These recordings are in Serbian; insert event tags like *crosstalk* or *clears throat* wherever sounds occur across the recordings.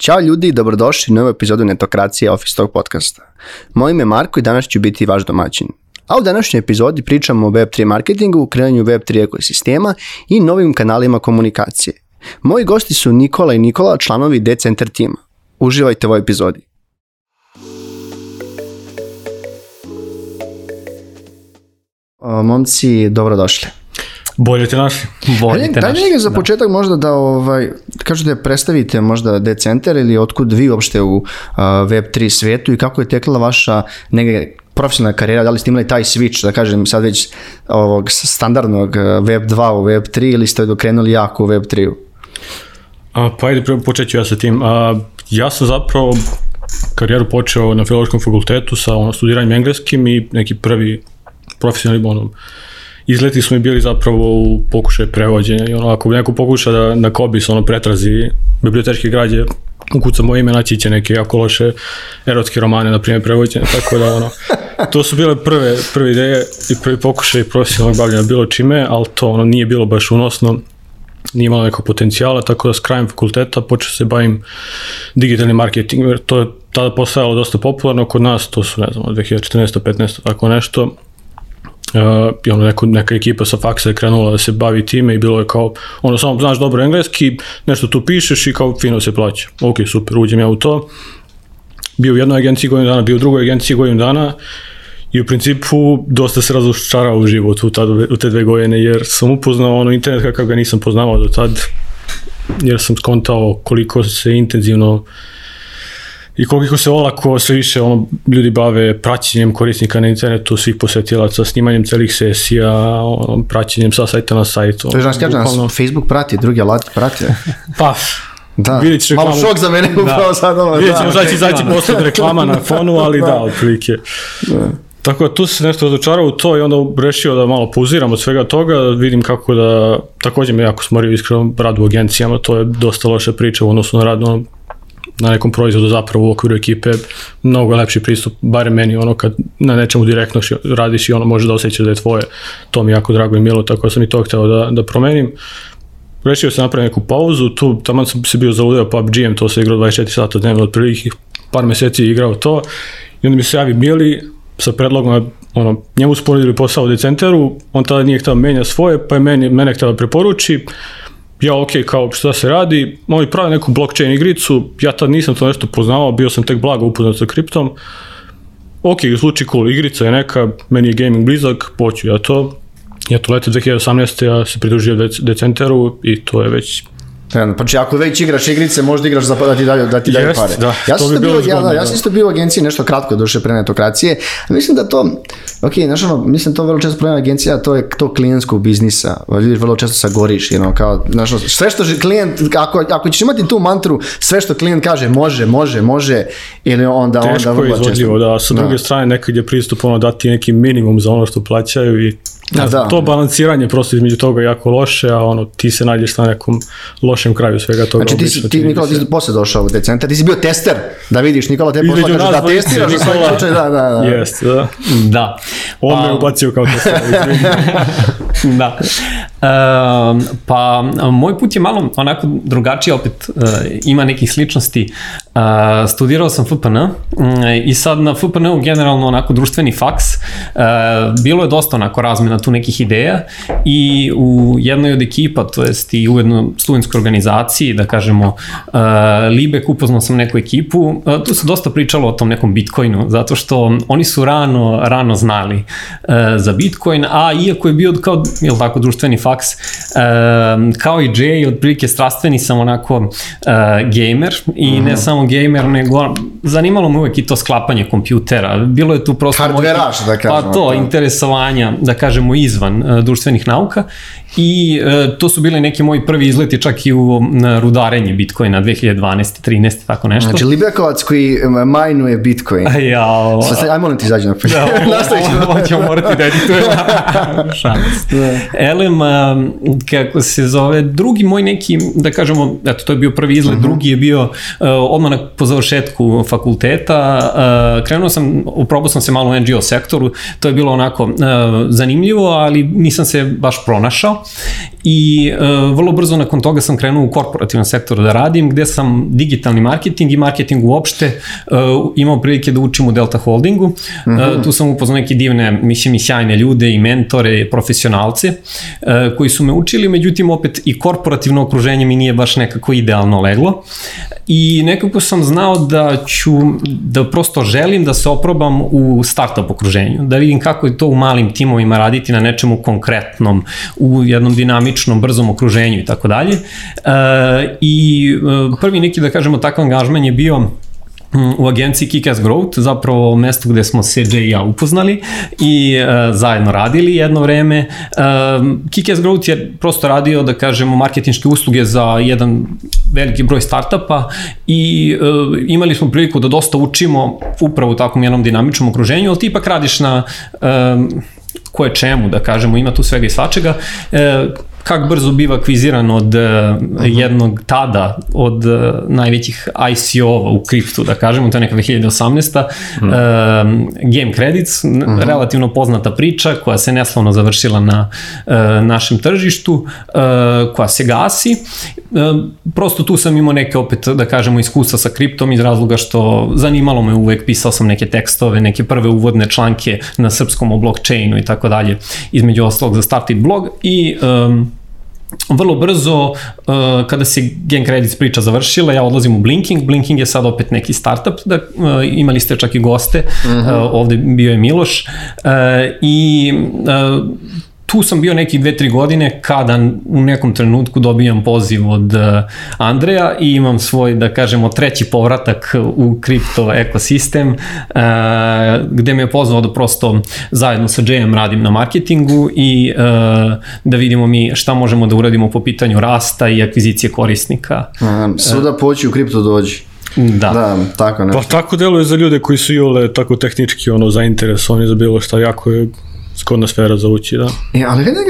Ćao ljudi i dobrodošli u novu epizodu Netokracije Office Talk podcasta. Moje ime je Marko i danas ću biti vaš domaćin. A u današnjoj epizodi pričamo o Web3 marketingu, kreiranju Web3 ekosistema i novim kanalima komunikacije. Moji gosti su Nikola i Nikola, članovi Decenter tima. Uživajte u ovoj epizodi. Momci, dobrodošli. Bolje te našli. Bolje te našli. Daj za početak možda da ovaj, kažete da predstavite možda Decenter ili otkud vi uopšte u uh, Web3 svetu i kako je tekla vaša neke profesionalna karijera, da li ste imali taj switch, da kažem sad već ovog standardnog Web 2 u Web 3 ili ste dokrenuli jako u Web 3? A, pa ajde, počet ću ja sa tim. A, ja sam zapravo karijeru počeo na filološkom fakultetu sa ono, studiranjem engleskim i neki prvi profesionalni ono, izleti smo i bili zapravo u pokušaju prevođenja i ono, ako neko pokuša da na Kobis ono pretrazi bibliotečke građe ukuca moje ime, naći će neke jako loše erotske romane, na primjer, prevođene, tako da, ono, to su bile prve, prve ideje i prvi pokušaj profesionalnog bavljanja bilo čime, ali to, ono, nije bilo baš unosno, nije imalo nekog potencijala, tako da s krajem fakulteta počeo se bavim digitalnim marketingom, jer to je tada postajalo dosta popularno kod nas, to su, ne znam, 2014. 15. tako nešto, Uh, ono neko, neka ekipa sa faksa je krenula da se bavi time i bilo je kao, ono samo znaš dobro engleski, nešto tu pišeš i kao fino se plaća. Ok, super, uđem ja u to. Bio u jednoj agenciji godinu dana, bio u drugoj agenciji godinu dana i u principu dosta se razočarao u životu u, tad, u te dve godine jer sam upoznao ono internet kakav ga nisam poznavao do tad jer sam skontao koliko se intenzivno uh, i koliko se olako sve više ono, ljudi bave praćenjem korisnika na internetu, svih posetilaca, snimanjem celih sesija, ono, praćenjem sa sajta na sajt. To je znači da nas Facebook prati, drugi alati prate. pa, *laughs* Da, vidjet ćeš malo šok za mene da. upravo sad. Ovo, vidjet ćemo da, će izaći posle reklama na fonu, ali da, *laughs* da otprilike. Da. Tako da tu se nešto razočarao u to i onda rešio da malo pauziram od svega toga, da vidim kako da, takođe me jako smorio iskreno rad u agencijama, to je dosta loša priča u odnosu na rad ono, na nekom proizvodu zapravo u okviru ekipe mnogo lepši pristup, barem meni ono kad na nečemu direktno radiš i ono može da osjećaš da je tvoje, to mi jako drago i milo, tako da sam i to hteo da, da promenim. Rešio sam napraviti neku pauzu, tu tamo sam se bio zaludeo PUBG-em, to se igrao 24 sata dnevno prvih par meseci igrao to. I onda mi se javi Mili sa predlogom ono, njemu sporedili posao u decenteru, on tada nije hteo da menja svoje, pa je meni, mene hteo da preporuči, ja ok, kao šta se radi, oni prave neku blockchain igricu, ja tad nisam to nešto poznavao, bio sam tek blago upoznat sa kriptom, ok, zvuči cool, igrica je neka, meni je gaming blizak, poću ja to, ja to lete 2018. ja se pridružio Decenteru i to je već znači, ako već igraš igrice, možda igraš za da ti daju, da ti daju Jest, pare. Da, ja sam, bi bio, ja, da, ja sam isto bio u agenciji nešto kratko duše pre netokracije. Mislim da to, ok, znaš ono, mislim to vrlo često problem agencija, to je to klijentskog biznisa. Vidiš, vrlo često sagoriš, you know, kao, znaš, sve što klijent, ako, ako ćeš imati tu mantru, sve što klijent kaže može, može, može, ili onda, Teško onda vrlo često. Je izvodljivo, da, sa da. druge strane nekad je pristup ono dati neki minimum za ono što plaćaju i Da, da. To balansiranje prosto između toga je jako loše, a ono, ti se nađeš na nekom lošem kraju svega toga. Znači ti, si, ti Nikola, ti si posle došao u decentar, ti si bio tester, da vidiš, Nikola te posla kaže da testiraš Nikola, slučaj, da, da, da. Jest, da. Da. On pa, me ubacio kao tester. *laughs* da. Uh, pa, moj put je malo onako drugačiji, opet uh, ima nekih sličnosti. Uh, studirao sam FPN uh, i sad na FPN-u generalno onako društveni faks. Uh, bilo je dosta onako razmena tu nekih ideja i u jednoj od ekipa, to jest i u jednoj studentskoj organizaciji, da kažemo uh, Libek, upoznao sam neku ekipu, tu se dosta pričalo o tom nekom Bitcoinu, zato što oni su rano, rano znali za Bitcoin, a iako je bio kao, jel tako, društveni faks, uh, kao i Jay, otprilike strastveni sam onako uh, gamer i mm -hmm. ne mhm. samo gamer, nego zanimalo me uvek i to sklapanje kompjutera. Bilo je tu prosto... Hardveraš, da kažemo. Pa to, interesovanja, da kažemo, izvan uh, društvenih nauka i uh, to su bili neki moji prvi izleti čak i u rudarenje Bitcoina 2012. 13. tako nešto. Znači Libekovac koji majnuje Bitcoin. A *laughs* ja, o... Sad, aj molim ti izađi na *laughs* Da, Nastavit ćemo. Ovo ćemo morati da editujem. *laughs* Šans. Da. Elem, kako se zove, drugi moj neki, da kažemo, eto, to je bio prvi izlet, uh mhm. -huh. drugi je bio uh, odmah po završetku fakulteta, krenuo sam, uprobao sam se malo u NGO sektoru, to je bilo onako zanimljivo, ali nisam se baš pronašao i vrlo brzo nakon toga sam krenuo u korporativnom sektoru da radim, gde sam digitalni marketing i marketing uopšte imao prilike da učim u Delta Holdingu. Mm -hmm. Tu sam upoznao neke divne, mislim i sjajne ljude i mentore, profesionalce koji su me učili, međutim opet i korporativno okruženje mi nije baš nekako idealno leglo i nekako sam znao da ću, da prosto želim da se oprobam u startup okruženju, da vidim kako je to u malim timovima raditi na nečemu konkretnom, u jednom dinamičnom, brzom okruženju i tako dalje. E, I e, prvi neki, da kažemo, takav angažman je bio u agenciji Kick-Ass Growth, zapravo mesto gde smo Jay i ja upoznali i e, zajedno radili jedno vreme. E, Kick-Ass Growth je prosto radio, da kažemo, marketinške usluge za jedan veliki broj startupa i e, imali smo priliku da dosta učimo upravo u takvom jednom dinamičnom okruženju, ali ti ipak radiš na e, koje čemu, da kažemo, ima tu svega i svačega. E, kak brzo biva akviziran od uh, jednog tada, od uh, najvećih ICO-ova u kriptu, da kažemo, to je neka 2018. Mm. Uh, Game Credits, mm -hmm. relativno poznata priča koja se neslavno završila na uh, našem tržištu, uh, koja se gasi. Uh, prosto tu sam imao neke, opet, da kažemo, iskustva sa kriptom iz razloga što zanimalo me uvek, pisao sam neke tekstove, neke prve uvodne članke na srpskom o blockchainu i tako dalje, između ostalog za Started blog i um, vrlo brzo, uh, kada se Gen Credits priča završila, ja odlazim u Blinking. Blinking je sad opet neki startup, da, uh, imali ste čak i goste, uh -huh. uh, ovde bio je Miloš. Uh, I uh, tu sam bio neki dve, tri godine kada u nekom trenutku dobijam poziv od uh, Andreja i imam svoj, da kažemo, treći povratak u kripto ekosistem uh, gde me je pozvao da prosto zajedno sa Jayem radim na marketingu i uh, da vidimo mi šta možemo da uradimo po pitanju rasta i akvizicije korisnika. Svuda poći u kripto dođi. Da. da, tako nešto. Pa tako deluje za ljude koji su jole tako tehnički ono zainteresovani za bilo šta, jako je skodna sfera za ući, da. E, ali negde,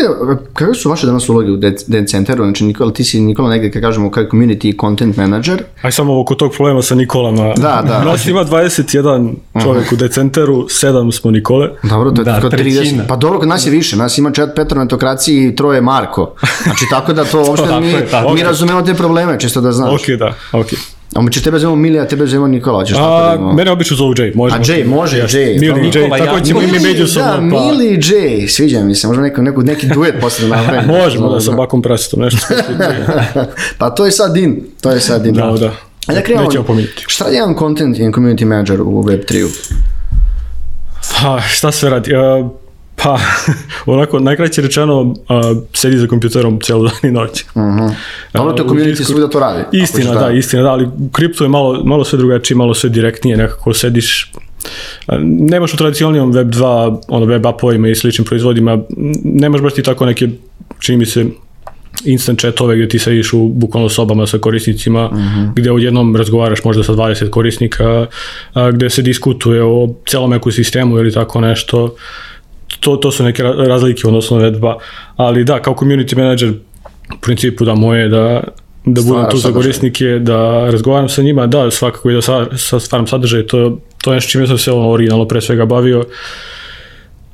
kako su vaše danas uloge u Den Centeru? Znači, Nikola, ti si Nikola negde, kada kažemo, kao community content manager. Aj samo oko tog problema sa Nikolama. Da, da. *laughs* Nas ima 21 čovjek uh -huh. u Decenteru, 7 smo Nikole. Dobro, to je da, 30. Pa dobro, kod nas je više, nas ima čet Petar na etokraciji i troje Marko. Znači, tako da to *laughs* uopšte mi, mi razumemo te probleme, čisto da znaš. Ok, da, ok. A mi će tebe zovemo Mili, a tebe zovemo Nikola, ćeš tako da Mene obično zovu Jay, može. A Jay, može, ja, Jay. Mili, Nikola, Jay, tako ja, ćemo imi međusobno. Da, pa... Mili i Jay, sviđa mi se, možda neko, neko, neki duet posle *laughs* da napravimo. Možemo da sa bakom prasitom nešto. *laughs* pa to je sad din, to je sad din. Da, da. A da krenemo, šta je jedan content and community manager u Web3-u? Pa, šta sve radi? Uh, Pa, *laughs* onako, najkraće rečeno, uh, sedi za kompjuterom cijelo dan i noć. Uh mhm. -huh. *laughs* Dobro, to community svuda to radi. Istina, da, istina, da, ali kripto je malo, malo sve drugačije, malo sve direktnije, nekako sediš nemaš u tradicionalnom web 2, ono web apovima i sličnim proizvodima, nemaš baš ti tako neke, čini mi se, instant chatove gde ti sediš u bukvalno sobama sa korisnicima, uh mhm. -huh. gde odjednom razgovaraš možda sa 20 korisnika, a, gde se diskutuje o celom ekosistemu ili tako nešto to, to su neke razlike odnosno vedba, ali da, kao community manager, u principu da moje da da budem tu za korisnike, da razgovaram sa njima, da, svakako i da sa, sa stvaram sadržaj, to, to je nešto čime sam se ono originalno pre svega bavio,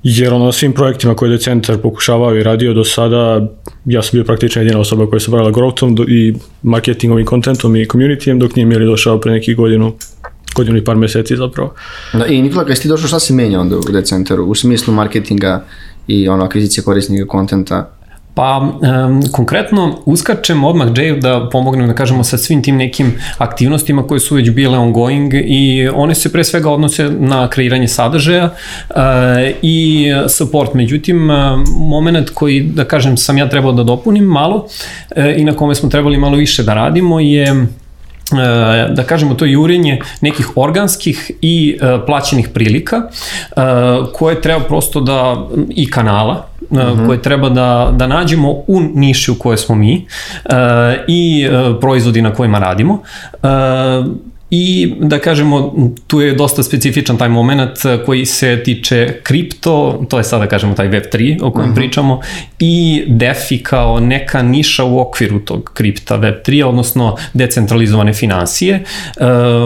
jer ono, svim projektima koje je centar pokušavao i radio do sada, ja sam bio praktično jedina osoba koja se bavila growthom i marketingom i kontentom i communityjem, dok nije mi je došao pre nekih godinu godinu i par meseci zapravo. Da, I Nikola, kada si ti došao, šta se menja onda u Decenteru u smislu marketinga i ono, akvizicije korisnika kontenta? Pa, um, konkretno, uskačem odmah Jayu da pomognem, da kažemo, sa svim tim nekim aktivnostima koje su već bile ongoing i one se pre svega odnose na kreiranje sadržaja uh, i support. Međutim, uh, moment koji, da kažem, sam ja trebao da dopunim malo uh, i na kome smo trebali malo više da radimo je da kažemo to jurenje nekih organskih i e, plaćenih prilika e, koje treba prosto da i kanala uh -huh. koje treba da, da nađemo u niši u kojoj smo mi i proizvodi na kojima radimo I da kažemo, tu je dosta specifičan taj moment koji se tiče kripto, to je sada da kažemo taj Web3 o kojem uh mhm. -huh. pričamo, i DeFi kao neka niša u okviru tog kripta Web3, odnosno decentralizovane financije.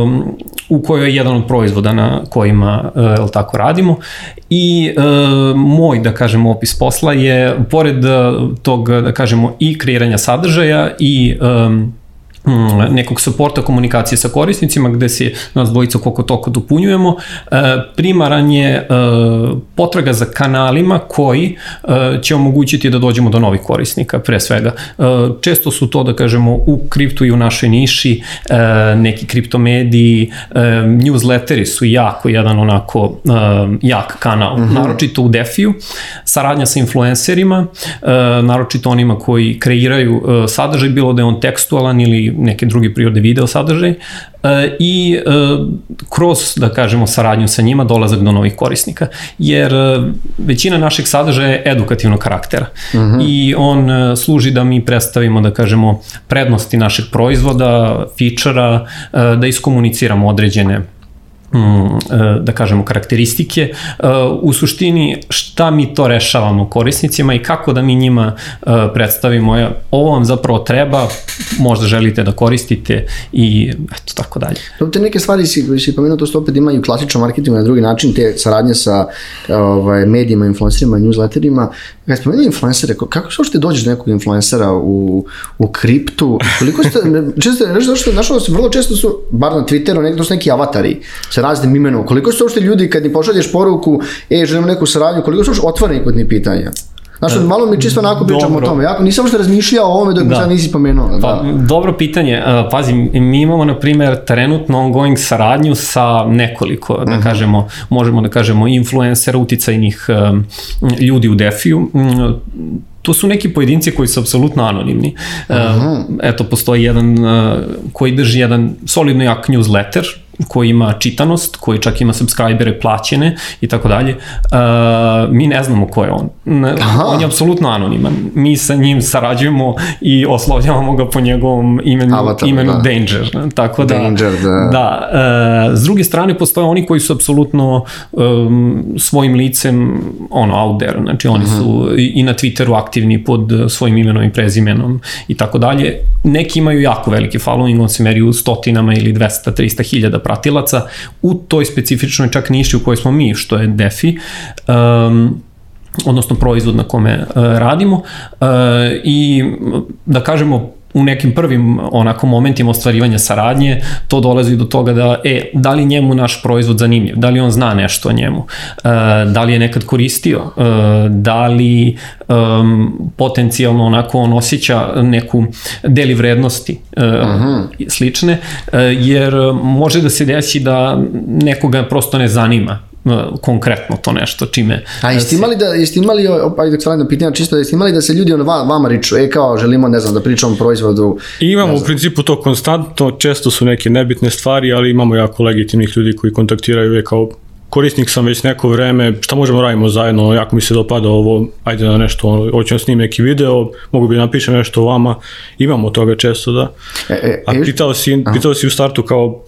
Um, u kojoj je jedan od proizvoda na kojima uh, tako radimo i uh, moj, da kažemo, opis posla je, pored tog, da kažemo, i kreiranja sadržaja i um, nekog suporta komunikacije sa korisnicima gde se nas dvojica koliko toko dopunjujemo. E, primaran je e, potraga za kanalima koji e, će omogućiti da dođemo do novih korisnika pre svega. Često su to da kažemo u kriptu i u našoj niši neki kriptomediji, newsletteri su jako jedan onako jak kanal, mm -hmm. naročito u Defiju, saradnja sa influencerima, naročito onima koji kreiraju sadržaj, bilo da je on tekstualan ili neke druge prirode video sadržaj e, i e, kroz, da kažemo, saradnju sa njima dolazak do novih korisnika, jer e, većina našeg sadržaja je edukativnog karaktera uh mhm. -huh. i on služi da mi predstavimo, da kažemo, prednosti našeg proizvoda, fičara, da iskomuniciramo određene da kažemo karakteristike e, u suštini šta mi to rešavamo korisnicima i kako da mi njima e, predstavimo ovo vam zapravo treba možda želite da koristite i eto tako dalje. Te neke stvari si, si pomenuo to što opet imaju klasičan marketing na drugi način te saradnje sa ovaj, medijima, influencerima, newsletterima Kad spomenuo influencere, kako se uopšte dođeš do nekog influencera u, u kriptu? Koliko ste, često, nešto što našao se vrlo često su, bar na Twitteru, nekdo su neki avatari sa raznim imenom. Koliko su uopšte ljudi kad im pošalješ poruku, e, želimo neku saradnju, koliko su uopšte otvoreni kod njih pitanja? Znaš, e, malo mi čisto onako pričamo dobro. o tome. Jako nisam što razmišljao o ovome dok da. sad nisi pomenuo. Da. Pa, dobro pitanje. E, pazi, mi imamo, na primjer, trenutno ongoing saradnju sa nekoliko, da uh mhm. -huh. kažemo, možemo da kažemo, influencera, uticajnih um, ljudi u Defiju. Um, to su neki pojedinci koji su apsolutno anonimni. Uh -huh. uh, eto, postoji jedan koji drži jedan solidno jak newsletter, koji ima čitanost, koji čak ima subscribere plaćene i tako dalje. Uh, mi ne znamo ko je on. Aha. On je apsolutno anoniman. Mi sa njim sarađujemo i oslovljavamo ga po njegovom imenu, Avatar, imenu da. Danger. Tako da, Danger, da. da uh, s druge strane, postoje oni koji su apsolutno um, svojim licem ono, out there. Znači, oni uh -huh. su mhm. i, i na Twitteru aktivni pod svojim imenom i prezimenom i tako dalje. Neki imaju jako veliki following, on se meri u stotinama ili 200, 300 hiljada pratilaca u toj specifičnoj čak niši u kojoj smo mi, što je DeFi, um, odnosno proizvod na kome uh, radimo. Uh, i da kažemo u nekim prvim onako momentima ostvarivanja saradnje to dolazi do toga da e, da li njemu naš proizvod zanimljiv, da li on zna nešto o njemu, e, da li je nekad koristio, e, da li um, potencijalno onako on osjeća neku deli vrednosti uh -huh. slične, uh, jer može da se desi da nekoga prosto ne zanima konkretno to nešto čime... A jeste imali da, jeste imali, ajde dok na pitanja čisto, jeste imali da se ljudi ono vama riču, e kao želimo, ne znam, da pričamo o proizvodu? Imamo u principu to konstantno, često su neke nebitne stvari, ali imamo jako legitimnih ljudi koji kontaktiraju je kao korisnik sam već neko vreme, šta možemo da radimo zajedno, jako mi se dopada ovo, ajde na nešto, hoćemo snim neki video, mogu bi da napišem nešto o vama, imamo toga često, da. E, e, A pitao si, pitao si u startu kao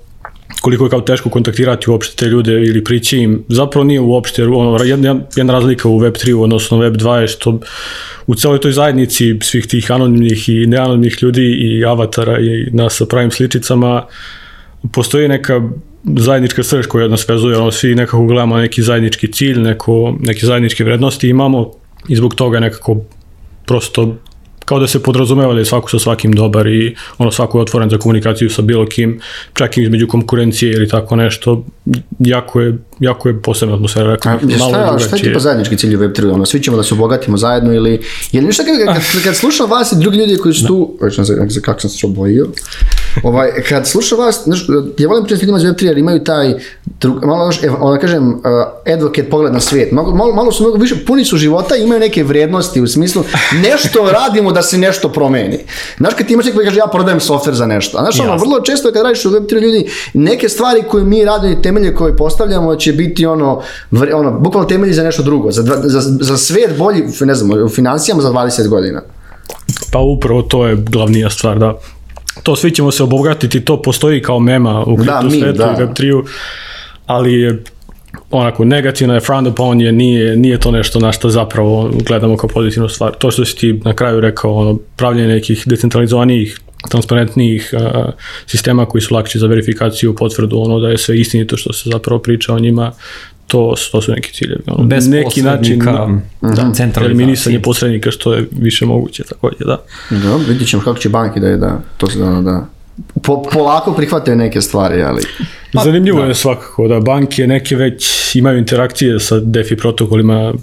koliko je kao teško kontaktirati uopšte te ljude ili prići im, zapravo nije uopšte, ono, jedna, jedna razlika u Web3 odnosno Web2 je što u celoj toj zajednici svih tih anonimnih i neanonimnih ljudi i avatara i nas sa pravim sličicama postoji neka zajednička srž koja nas vezuje, ono, svi nekako gledamo neki zajednički cilj, neko, neke zajedničke vrednosti imamo i zbog toga nekako prosto kao da se podrazumeva da je svako sa svakim dobar i ono svako je otvoren za komunikaciju sa bilo kim, čak i između konkurencije ili tako nešto, jako je, jako je posebna atmosfera. Rekao, A, malo šta, šta je tipa zajednički cilj u Web3? Ono, svi ćemo da se obogatimo zajedno ili... Je li nešto kad, kad, kad slušam vas i drugi ljudi koji su tu... Da. Kako sam se obojio? Ovaj, kad slušam vas, znaš, ja volim pričati s ljudima iz Web3 jer imaju taj, drug, malo još, ono kažem, uh, advocate pogled na svijet. Malo, malo, malo su mnogo više, puni su života i imaju neke vrednosti u smislu nešto radimo da se nešto promeni. Znaš, kad ti imaš neko kaže ja prodajem softver za nešto. A znaš, ono, vrlo često kad radiš u Web3 ljudi, neke stvari koje mi radimo i temelje koje postavljamo će biti ono, ono bukvalno temelji za nešto drugo, za, za, za svet bolji, ne znam, u financijama za 20 godina. Pa upravo to je glavnija stvar, da to svi ćemo se obogatiti, to postoji kao mema u kripto da, svetu da. i Web3-u, ali je onako negativno je frowned upon je, nije, nije to nešto na što zapravo gledamo kao pozitivnu stvar. To što si ti na kraju rekao, ono, pravljenje nekih decentralizovanijih transparentnijih sistema koji su lakši za verifikaciju, potvrdu, ono da je sve istinito što se zapravo priča o njima, to, to su neki ciljevi. Ono, Bez neki način da, centralizacije. Eliminisanje posrednika što je više moguće također, da. Dobro, vidit ćemo kako će banki da je da, to se da, da po, polako prihvataju neke stvari, ali... Pa, Zanimljivo da. je svakako da banke neke već imaju interakcije sa DeFi protokolima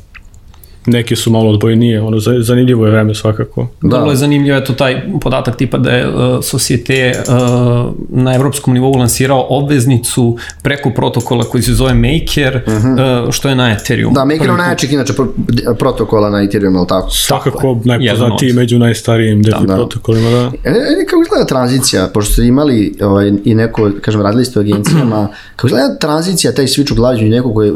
neke su malo odbojnije, ono, zanimljivo je vreme svakako. Da. Vrlo je zanimljivo je to taj podatak tipa da je uh, Societe uh, na evropskom nivou lansirao obveznicu preko protokola koji se zove Maker, uh -huh. uh, što je na Ethereum. Da, Maker je najjačih inače protokola na Ethereum, ali tako? Svakako najpoznatiji među najstarijim DeFi da, da. protokolima, da. E, e, kako izgleda tranzicija, pošto ste imali ovaj, i neko, kažem, radili ste u agencijama, *clears throat* kako izgleda tranzicija, taj switch u glađu i neko koji je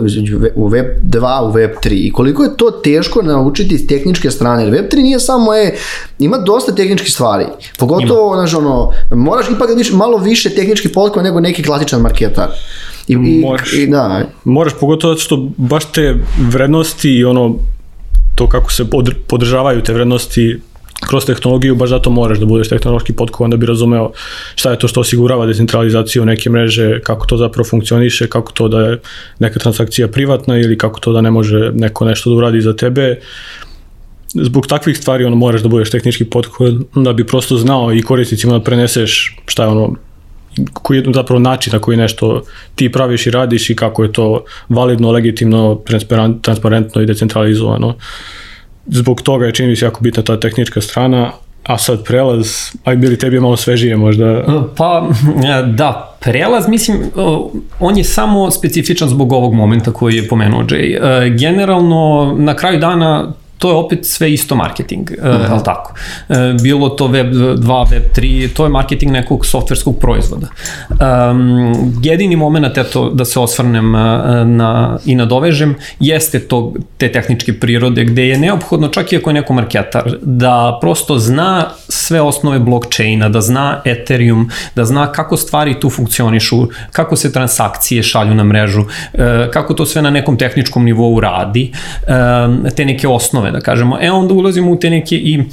u Web 2 u Web 3 i koliko je to teško teško naučiti s tehničke strane, jer Web3 nije samo je, ima dosta tehničkih stvari, pogotovo, znaš, ono, moraš ipak da viš, malo više tehnički potkova nego neki klasičan marketar. I, moraš, i, da. moraš pogotovo što baš te vrednosti i ono, to kako se podržavaju te vrednosti kroz tehnologiju, baš zato moraš da budeš tehnološki potkovan da bi razumeo šta je to što osigurava decentralizaciju neke mreže, kako to zapravo funkcioniše, kako to da je neka transakcija privatna ili kako to da ne može neko nešto da uradi za tebe. Zbog takvih stvari ono moraš da budeš tehnički potkovan da bi prosto znao i korisnicima da preneseš šta je ono koji je zapravo način na koji nešto ti praviš i radiš i kako je to validno, legitimno, transparentno i decentralizovano zbog toga je čini mi se jako bitna ta tehnička strana, a sad prelaz, aj bili tebi malo svežije možda? Pa, *laughs* da, prelaz, mislim, on je samo specifičan zbog ovog momenta koji je pomenuo Jay. E, generalno, na kraju dana to je opet sve isto marketing, uh -huh. je li tako? E, bilo to Web 2, Web 3, to je marketing nekog softverskog proizvoda. Um, jedini moment, eto, da se osvrnem na, i nadovežem, jeste to, te tehničke prirode, gde je neophodno, čak i ako je neko marketar, da prosto zna sve osnove blockchaina, da zna Ethereum, da zna kako stvari tu funkcionišu, kako se transakcije šalju na mrežu, kako to sve na nekom tehničkom nivou radi, te neke osnove da kažemo. E onda ulazimo u te neke i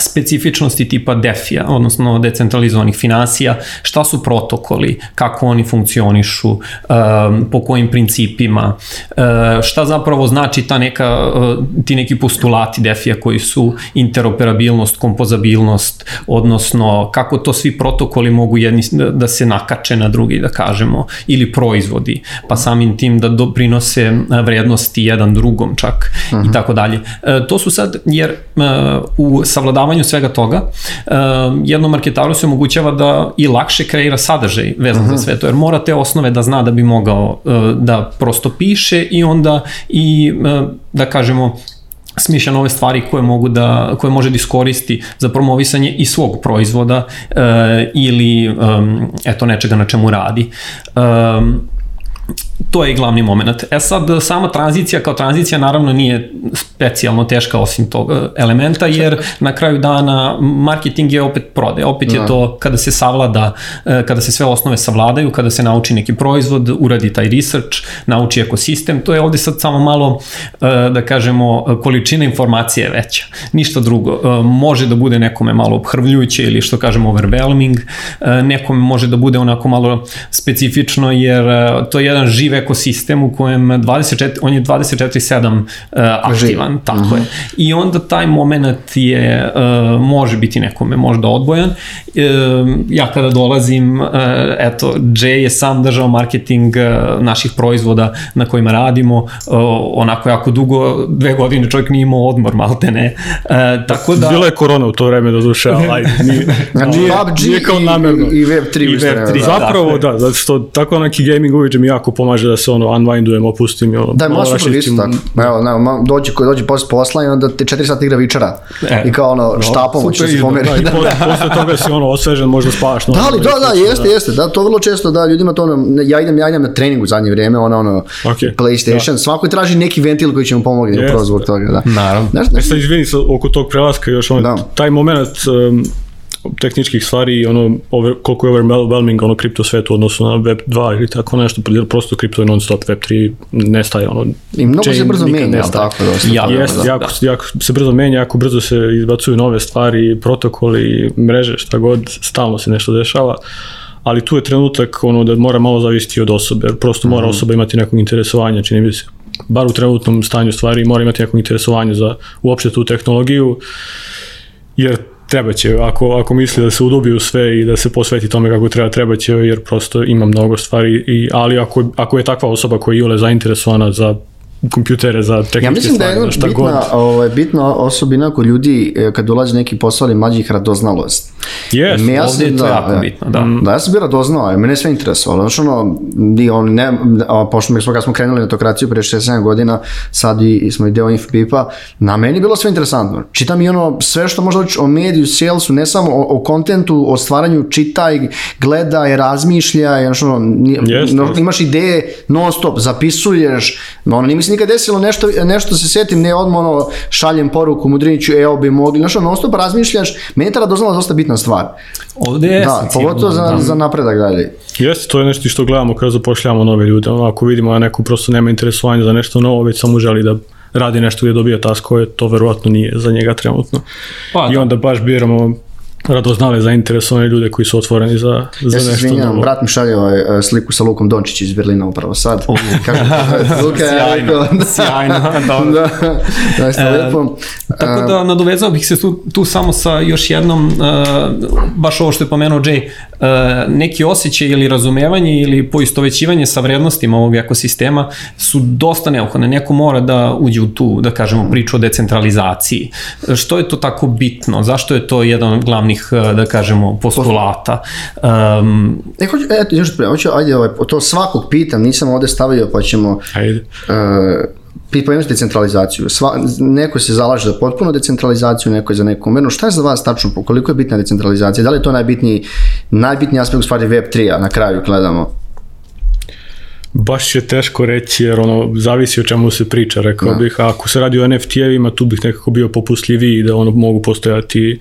specifičnosti tipa DeFi-a, odnosno decentralizovanih finansija, šta su protokoli, kako oni funkcionišu, po kojim principima, uh, šta zapravo znači ta neka, uh, ti neki postulati DeFi-a koji su interoperabilnost, kompozabilnost, odnosno kako to svi protokoli mogu jedni da se nakače na drugi, da kažemo, ili proizvodi, pa samim tim da doprinose vrednosti jedan drugom čak i mhm. tako dalje. To su sad, jer u savladavanju savladavanju svega toga, uh, jednom marketaru se omogućava da i lakše kreira sadržaj vezan uh -huh. za mhm. sve to, jer mora te osnove da zna da bi mogao uh, da prosto piše i onda i, uh, da kažemo, smišlja nove stvari koje mogu da koje može da iskoristi za promovisanje i svog proizvoda uh, ili um, eto nečega na čemu radi. Um, to je glavni moment. E sad, sama tranzicija kao tranzicija naravno nije specijalno teška osim tog e, elementa, jer na kraju dana marketing je opet prode. Opet je da. to kada se savlada, e, kada se sve osnove savladaju, kada se nauči neki proizvod, uradi taj research, nauči ekosistem, to je ovde sad samo malo, e, da kažemo, količina informacije je veća. Ništa drugo. Može da bude nekome malo obhrvljujuće ili što kažemo overwhelming, nekome može da bude onako malo specifično, jer to je jedan živ ekosistem u kojem 24, on je 24-7 uh, aktivan, Živ. tako uh -huh. je. I onda taj moment je, uh, može biti nekome možda odbojan. Uh, ja kada dolazim, uh, eto, Jay je sam držao marketing uh, naših proizvoda na kojima radimo, uh, onako jako dugo, dve godine čovjek nije imao odmor, malte ne. Uh, tako da... Bila je korona u to vreme do duše, ali *laughs* nije, znači, nije, PUBG nije kao namerno. I, i Web3. I Web3, da, Zapravo, da, zato što tako neki gaming uviđe mi jako pomaže da se ono unwindujem, opustim i ono. Da, možeš super isto tako. Evo, ne, dođe, koji dođe posle posla i onda te 4 sata igra vičara. E, I kao ono, štapom će se pomeri. Da, i posle, *laughs* posle toga si ono osvežen, možda spavaš. No, da, ali, da, da, jeste, jeste. Da, to vrlo često, da, ljudima to ono, ja idem, ja idem na trening u zadnje vrijeme, ono, ono, okay, PlayStation, da. svako traži neki ventil koji će mu pomoći yes. upravo zbog toga, da. Naravno. Znaš, znaš, e sad izvini oko tog prelaska još, ono, da. taj moment, um, tehničkih stvari i ono, over, koliko je overwhelming ono kripto svetu odnosno na Web 2 ili tako nešto, prosto kripto je non stop, Web 3 nestaje, ono, I mnogo se brzo menja, tako dosta. Ja, jest, da. jako, jako se brzo menja, jako brzo se izbacuju nove stvari, protokoli, mreže, šta god, stalno se nešto dešava ali tu je trenutak ono da mora malo zavisiti od osobe, jer prosto mora mm -hmm. osoba imati nekog interesovanja, čini mi se, bar u trenutnom stanju stvari, mora imati nekog interesovanja za uopšte tu tehnologiju, jer treba će, ako, ako misli da se udubi u sve i da se posveti tome kako treba, treba će, jer prosto ima mnogo stvari, i, ali ako, ako je takva osoba koja je ule zainteresovana za kompjutere za tehničke Ja mislim stvari, da je jedna bitna, ovaj, bitna osobina kod ljudi e, kad dolazi neki posao ili mlađih radoznalost. Yes, Me, ja sam, je to da, jako da, bitno, da. Da, ja sam bio radoznao, mene je sve interesovalo. Znači ono, di, on, ne, a, pošto mi smo, kad smo krenuli na tokraciju pre 6-7 godina, sad i, i smo i deo Infopipa, na meni je bilo sve interesantno. Čitam i ono, sve što možda o mediju, salesu, ne samo o, o kontentu, o stvaranju, čitaj, gledaj, razmišljaj, znači ono, yes, no, imaš ideje non stop, zapisuješ, ono, nije mi se nikad desilo nešto, nešto se setim, ne odmah ono, šaljem poruku Mudriniću, e, ovo bi mogli, znači ono, non stop razmišljaš, meni je ta radoznala dosta bitna stvar. Ovde je Da, pogotovo za, da. za napredak dalje. Jeste, to je nešto što gledamo kada zapošljavamo nove ljude. Ono, ako vidimo da neko prosto nema interesovanja za nešto novo, već samo želi da radi nešto gdje dobija taskove, to verovatno nije za njega trenutno. Pa, I da. onda baš biramo radoznale zainteresovane ljude koji su otvoreni za, za ja nešto novo. brat mi šalje ovaj, e, sliku sa Lukom Dončić iz Berlina upravo sad. Uh, *laughs* Kaže, *laughs* Luka je rekao, sjajno, *laughs* dobro. da, da, da, e, lepo. Tako da nadovezao bih se tu, tu samo sa još jednom, uh, baš ovo što je pomenuo Jay, uh, neki osjećaj ili razumevanje ili poistovećivanje sa vrednostima ovog ekosistema su dosta neophodne. Neko mora da uđe u tu, da kažemo, priču o decentralizaciji. Što je to tako bitno? Zašto je to jedan od glavnih osnovnih, eh, da kažemo, postulata. Um, e, hoću, eto, još pre, hoću, ajde, ovaj, to svakog pitam, nisam ovde stavio, pa ćemo... Ajde. Uh, pojemno decentralizaciju. Sva, neko se zalaže za potpuno decentralizaciju, neko je za neku mernu. Šta je za vas tačno, koliko je bitna decentralizacija? Da li je to najbitniji, najbitniji aspekt u stvari Web3-a na kraju gledamo? Baš je teško reći jer ono zavisi o čemu se priča, rekao da. bih. A ako se radi o NFT-evima, tu bih nekako bio popustljiviji da ono mogu postojati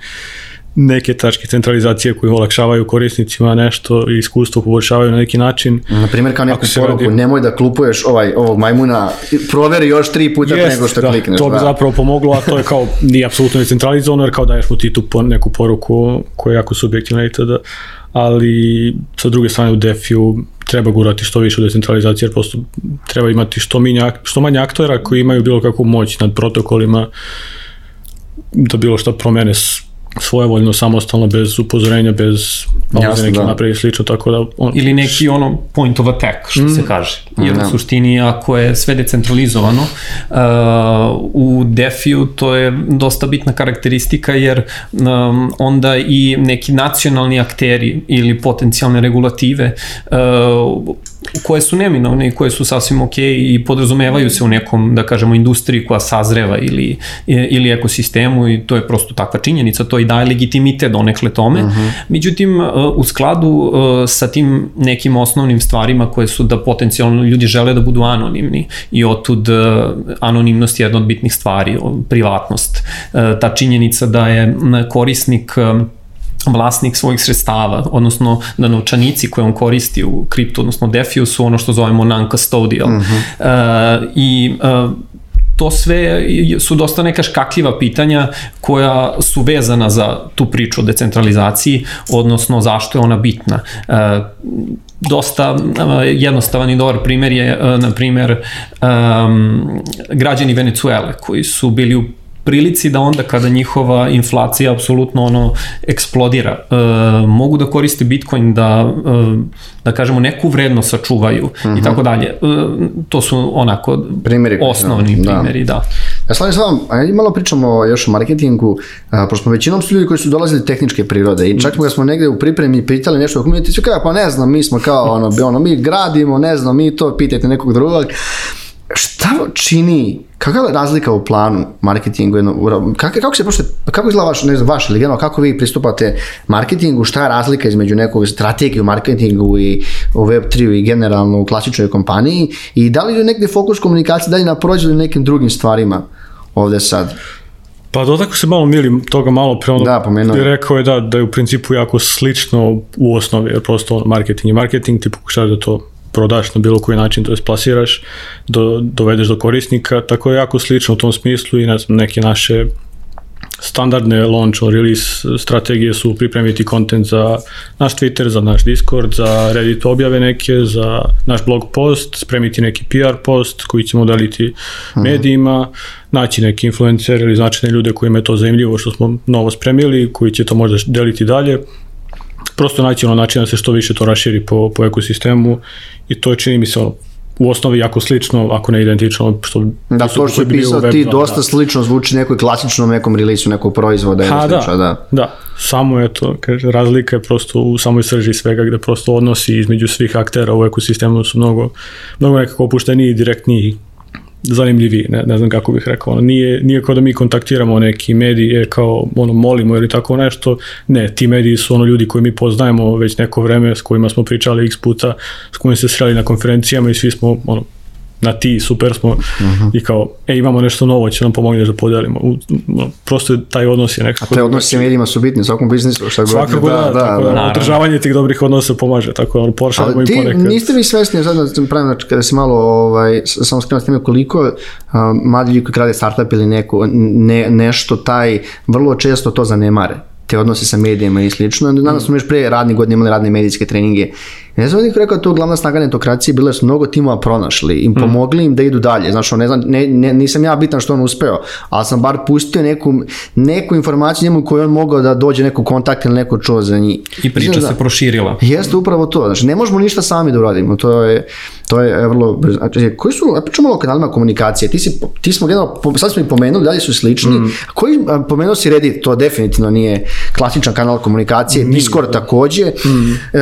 neke tačke centralizacije koje olakšavaju korisnicima nešto i iskustvo poboljšavaju na neki način. Na primjer kao neku poruku, radi... nemoj da klupuješ ovaj, ovog majmuna, proveri još tri puta Jest, nego što da, klikneš. To bi da. zapravo pomoglo, a to je kao nije apsolutno decentralizovano jer kao daješ mu ti tu neku poruku koja je jako subjektivna itd. Ali sa druge strane u DeFi-u treba gurati što više u decentralizaciji jer prosto treba imati što, minja, što manje aktora koji imaju bilo kakvu moć nad protokolima da bilo što promene svojevoljno, samostalno, bez upozorenja, bez Jasne, neki da. napravi slično, tako da... On... Ili neki ono point of attack, što mm. se kaže. Jer mm, u suštini, ako je sve decentralizovano, uh, u DeFi-u to je dosta bitna karakteristika, jer um, onda i neki nacionalni akteri ili potencijalne regulative uh, koje su neminovne i koje su sasvim ok i podrazumevaju se u nekom, da kažemo, industriji koja sazreva ili, ili ekosistemu i to je prosto takva činjenica, to i daje legitimitet donekle tome. Uh mhm. -huh. Međutim, uh, u skladu uh, sa tim nekim osnovnim stvarima koje su da potencijalno ljudi žele da budu anonimni i otud uh, anonimnost je jedna od bitnih stvari, privatnost. Ta činjenica da je korisnik vlasnik svojih sredstava, odnosno da novčanici koje on koristi u kriptu, odnosno DeFi su ono što zovemo non-custodial. Mm -hmm. uh, I uh, to sve su dosta neka škakljiva pitanja koja su vezana za tu priču o decentralizaciji, odnosno zašto je ona bitna. Uh, dosta jednostavan i dobar primer je, na primer, um, građani Venecuele koji su bili u prilici da onda kada njihova inflacija apsolutno ono eksplodira, e, mogu da koriste Bitcoin da, e, da kažemo, neku vrednost sačuvaju i mhm. tako dalje. E, to su onako primjeri, osnovni da. primjeri, da. Ja slavim s vam, ajde malo pričamo još o marketingu, a, pošto smo većinom su ljudi koji su dolazili tehničke prirode i čak kada smo negde u pripremi pitali nešto o community, kao, pa ne znam, mi smo kao, ono, ono, mi gradimo, ne znam, mi to, pitajte nekog drugog šta čini, kakva je razlika u planu marketingu, kako, kako se pošto, kako izgleda vaš, ne znam, vaš ili generalno, kako vi pristupate marketingu, šta je razlika između nekog strategije u marketingu i u Web3 i generalno u klasičnoj kompaniji i da li je negde fokus komunikacije dalje na prođe ili nekim drugim stvarima ovde sad? Pa dotakle se malo Mili toga malo pre ono, da, pomenuo. rekao je da, da je u principu jako slično u osnovi, jer prosto ono, marketing i marketing, ti pokušaš da to prodaš na bilo koji način, to je plasiraš, do, dovedeš do korisnika, tako je jako slično u tom smislu i ne znam, neke naše standardne launch or release strategije su pripremiti kontent za naš Twitter, za naš Discord, za Reddit objave neke, za naš blog post, spremiti neki PR post koji ćemo deliti mhm. medijima, naći neki influencer ili značajne ljude kojima je to zanimljivo što smo novo spremili, koji će to možda deliti dalje. Prosto naći ono način da se što više to raširi po, po ekosistemu i to je čini mi se ono u osnovi jako slično, ako ne identično, što da, to što je pisao ti dosta da. slično zvuči nekoj klasičnom nekom release nekog proizvoda ha, da, da. da, samo je to, kaže, razlika je prosto u samoj srži svega, gde prosto odnosi između svih aktera u ekosistemu su mnogo, mnogo nekako opušteniji i direktniji zanimljiviji, ne, ne znam kako bih rekao, ono, nije, nije kao da mi kontaktiramo neki medije kao ono molimo ili tako nešto, ne, ti mediji su ono ljudi koje mi poznajemo već neko vreme s kojima smo pričali x puta, s kojima se sreli na konferencijama i svi smo ono, na ti, super smo uh mhm. -huh. i kao, e, imamo nešto novo, će nam pomoći da podelimo. U, prosto taj odnos je nekako... A te odnosi medijima su bitni u svakom biznisu, šta god. Svakako da, da, tako da, da, održavanje tih dobrih odnosa pomaže, tako da, ono, pošaljamo i ponekad. niste vi svesni, sad da pravim, znači, kada se malo, ovaj, samo skrenuo s time koliko uh, mladi ljudi koji krade startup ili neko, ne, nešto, taj, vrlo često to zanemare te odnose sa medijima i slično. Danas smo još pre radnih godina imali radne medijske treninge Ne znam nik rekao to glavna snaga netokracije, bile su mnogo timova pronašli i mm. pomogli im da idu dalje. Znaš, ne znam, ne, ne, nisam ja bitan što on uspeo, ali sam bar pustio neku, neku informaciju njemu koju on mogao da dođe neko kontakt ili neko čuo za njih. I priča znači, se proširila. Jeste upravo to. Znači, ne možemo ništa sami da uradimo. To je, to je vrlo brzo. Znači, koji su, pričamo o kanalima komunikacije. Ti, si, ti smo generalno, sad smo i pomenuli, dalje su slični. Mm. Koji, pomenuo si Reddit, to definitivno nije klasičan kanal komunikacije. Discord da. takođe. Mm. E,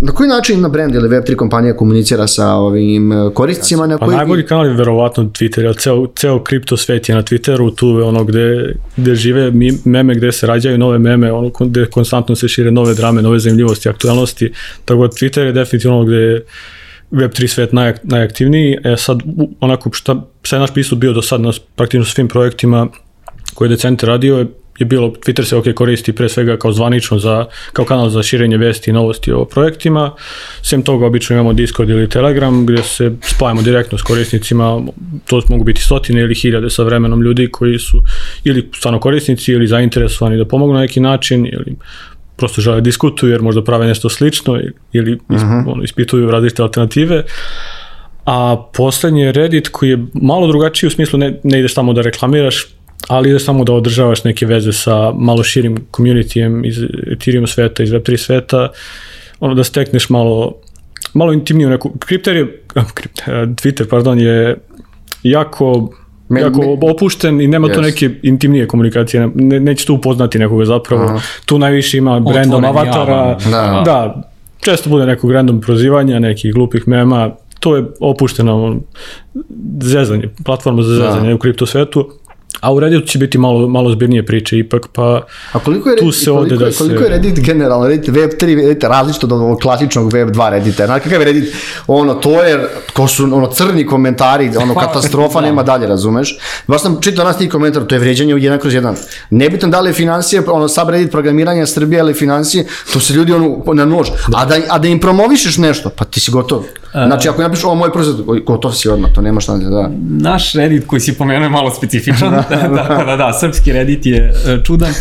na koji način način na brand ili Web3 kompanija komunicira sa ovim e, korisnicima. Na pa koji... najbolji kanal je verovatno Twitter, jer ceo, ceo kripto svet je na Twitteru, tu je ono gde, gde žive meme, gde se rađaju nove meme, ono gde konstantno se šire nove drame, nove zanimljivosti, aktualnosti, tako da Twitter je definitivno ono gde je Web3 svet naj, najaktivniji. E sad, onako, šta, šta je naš pristup bio do sad na praktično svim projektima koje je Decente radio je je bilo, Twitter se ok koristi pre svega kao zvanično za, kao kanal za širenje vesti i novosti o projektima. Sem toga obično imamo Discord ili Telegram gdje se spajamo direktno s korisnicima, to mogu biti stotine ili hiljade sa vremenom ljudi koji su ili stvarno korisnici ili zainteresovani da pomognu na neki način ili prosto žele da diskutuju jer možda prave nešto slično ili isp, uh mhm. -huh. ono, ispituju različite alternative. A poslednji je Reddit koji je malo drugačiji u smislu ne, ne ideš tamo da reklamiraš, ali da samo da održavaš neke veze sa malo širim communityjem iz Ethereum sveta, iz Web3 sveta, ono da stekneš malo malo intimniju neku, kripter je, *laughs* Twitter, pardon, je jako me, jako me, opušten i nema yes. tu neke intimnije komunikacije, ne, neće tu upoznati nekoga zapravo, Aha. tu najviše ima brandom avatara, da. da, često bude nekog random prozivanja, nekih glupih mema, to je opušteno zezanje, platforma za zezanje da. u kripto svetu, A u Redditu će biti malo, malo zbirnije priče ipak, pa A koliko je, tu se koliko, da se... Koliko je Reddit generalno, Reddit Web 3, Reddit različito od ovog klasičnog Web 2 Reddita. Znaš kakav je Reddit, ono, to je, ko su ono crni komentari, ono, katastrofa, nema dalje, razumeš? Baš sam čitao nas tih komentar, to je vređanje u jedan kroz jedan. Nebitan da li je financije, ono, subreddit programiranja Srbije ili financije, to se ljudi ono, na nož. Da. A, da, a da im promovišeš nešto, pa ti si gotov. Znači, ako napišeš ovo moj proizvod, gotov si odmah, to nema šta da. Naš Reddit koji si pomenuo je malo specifičan. *laughs* da, da, da, da, srpski Reddit je e, čudan,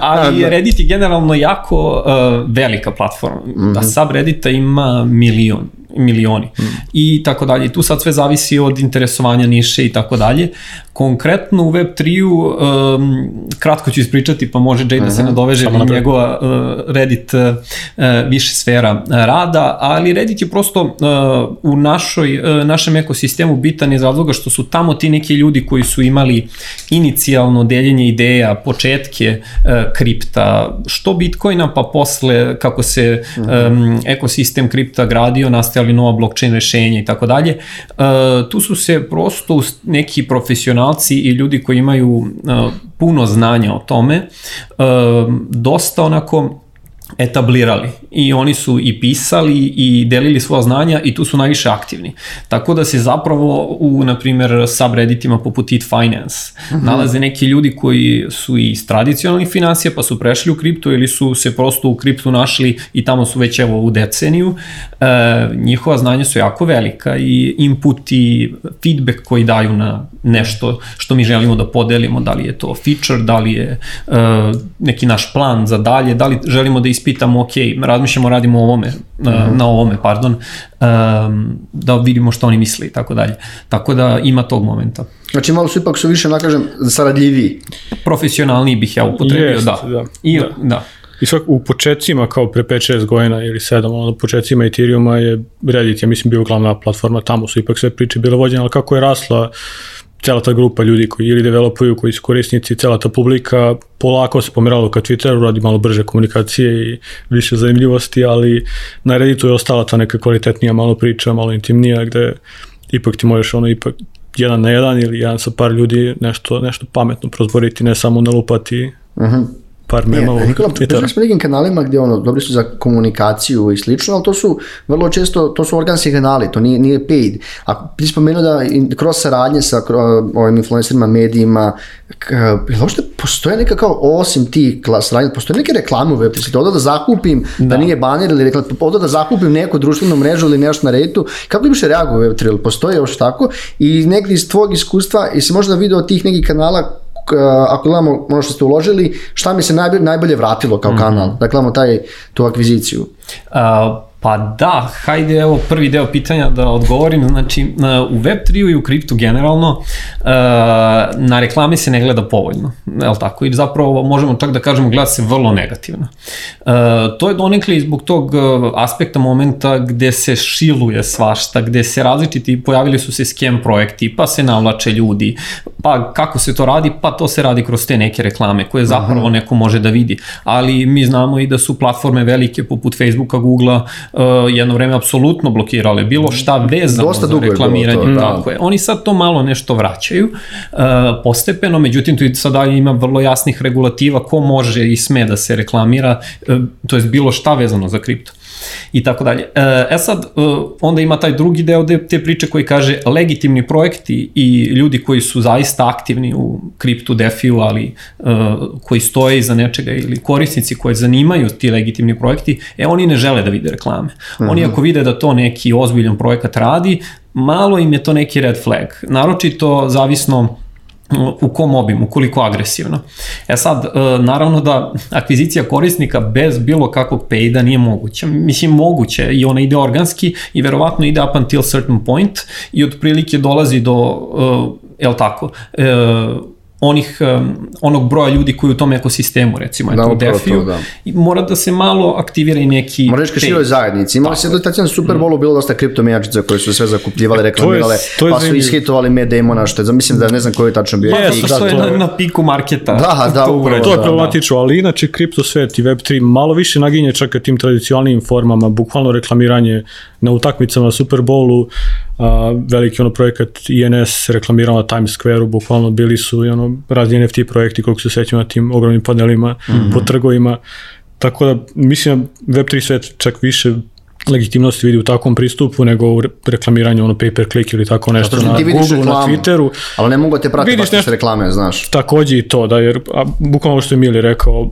ali *laughs* Reddit je generalno jako e, velika platforma. Mm -hmm. Subreddita ima milion milioni mm. i tako dalje. I tu sad sve zavisi od interesovanja niše i tako dalje. Konkretno u Web3-u, um, kratko ću ispričati, pa može Jay da se mhm. nadoveže na njegova uh, Reddit uh, više sfera rada, ali Reddit je prosto uh, u našoj, uh, našem ekosistemu bitan iz razloga što su tamo ti neki ljudi koji su imali inicijalno deljenje ideja, početke uh, kripta, što Bitcoina, pa posle kako se um, ekosistem kripta gradio, nastajali nova blockchain rešenja i tako dalje. Uh, tu su se prosto neki profesionalci i ljudi koji imaju uh, puno znanja o tome, uh, dosta onako etablirali i oni su i pisali i delili svoja znanja i tu su najviše aktivni. Tako da se zapravo u, na primjer, subredditima poput Eat Finance uh mhm. -huh. nalaze neki ljudi koji su iz tradicionalnih financija pa su prešli u kripto ili su se prosto u kriptu našli i tamo su već evo u deceniju. E, njihova znanja su jako velika i input i feedback koji daju na nešto što mi želimo da podelimo, da li je to feature, da li je uh, neki naš plan za dalje, da li želimo da ispitamo, ok, razmišljamo, radimo ovome, uh, mm -hmm. na ovome, pardon, um, da vidimo što oni misle i tako dalje. Tako da ima tog momenta. Znači malo su ipak su više, nakažem, saradljiviji. Profesionalniji bih ja upotrebio, Jest, da. da. I, da. da. I svak, u početcima, kao pre 5-6 godina ili 7, ono, u početcima Ethereuma je Reddit, ja mislim, bio glavna platforma, tamo su ipak sve priče bile vođene, ali kako je rasla cela ta grupa ljudi koji ili developuju, koji su korisnici, cela ta publika polako se pomeralo ka Twitteru, radi malo brže komunikacije i više zanimljivosti, ali na Redditu je ostala ta neka kvalitetnija malo priča, malo intimnija, gde ipak ti možeš ono ipak jedan na jedan ili jedan sa par ljudi nešto, nešto pametno prozboriti, ne samo nalupati uh mhm. -huh par mema u Nikola, pričali smo nekim kanalima gdje ono, dobri su za komunikaciju i slično, ali to su vrlo često, to su organski kanali, to nije, nije paid. A ti spomenuo da kroz saradnje sa ovim influencerima, medijima, ili uopšte postoje neka kao, osim tih saradnje, postoje neke reklame u web, ti da zakupim, da. da nije baner ili reklam, oda da zakupim neku društvenu mrežu ili nešto na redu, kako bi se reagovao web 3, postoje još tako i negdje iz tvog iskustva, jesi možda video tih nekih kanala ako gledamo ono što ste uložili, šta mi se najbolje, najbolje vratilo kao mm -hmm. kanal, da gledamo taj, tu akviziciju? Uh, Pa da, hajde evo prvi deo pitanja da odgovorim. Znači, u Web3 i u kriptu generalno na reklame se ne gleda povoljno, je li tako? I zapravo možemo čak da kažemo gleda se vrlo negativno. To je donekli zbog tog aspekta momenta gde se šiluje svašta, gde se različiti, pojavili su se skem projekti, pa se navlače ljudi, pa kako se to radi, pa to se radi kroz te neke reklame koje zapravo neko može da vidi. Ali mi znamo i da su platforme velike poput Facebooka, Googlea, uh, jedno vreme apsolutno blokirale bilo šta vezano Dosta za reklamiranje. Je to, da. Tako je. Oni sad to malo nešto vraćaju uh, postepeno, međutim tu sada ima vrlo jasnih regulativa ko može i sme da se reklamira, uh, to je bilo šta vezano za kripto i tako dalje. E, e sad, onda ima taj drugi deo te priče koji kaže legitimni projekti i ljudi koji su zaista aktivni u kriptu, defiju, ali koji stoje iza nečega ili korisnici koje zanimaju ti legitimni projekti, e oni ne žele da vide reklame. Oni ako vide da to neki ozbiljan projekat radi, malo im je to neki red flag. Naročito zavisno u kom obimu, koliko agresivno. E sad, e, naravno da akvizicija korisnika bez bilo kakvog payda nije moguća. Mislim, moguće i ona ide organski i verovatno ide up until certain point i otprilike dolazi do, uh, jel tako, uh, onih, um, onog broja ljudi koji u tom ekosistemu, recimo, da, eto, u DeFi-u, da. mora da se malo aktivira i neki... Mora reći široj zajednici. Imali se do Super Bowlu bilo dosta kriptomejačica koje su sve zakupljivale, e, reklamirale, to je, to je pa su ishitovali Matt Damona, što je, mislim da ne znam koji je tačno bio. Jesu, da, što je na, na piku marketa. Da, da, *laughs* to, upravo, to je da, problematično, ali inače kripto svet i Web3 malo više naginje čak tim tradicionalnim formama, bukvalno reklamiranje na utakmicama Super Bowlu, a, veliki ono projekat INS reklamirao na Times Square-u, bukvalno bili su i ono razni NFT projekti koliko se sećam na tim ogromnim panelima mm -hmm. po trgovima, tako da mislim da Web3 svet čak više legitimnosti vidi u takvom pristupu nego u reklamiranju ono pay per click ili tako nešto na Google, reklamu, na Twitteru. Ali ne mogu te pratiti baš nešto, reklame, znaš. Takođe i to, da, jer a, bukvalno što je Mili rekao,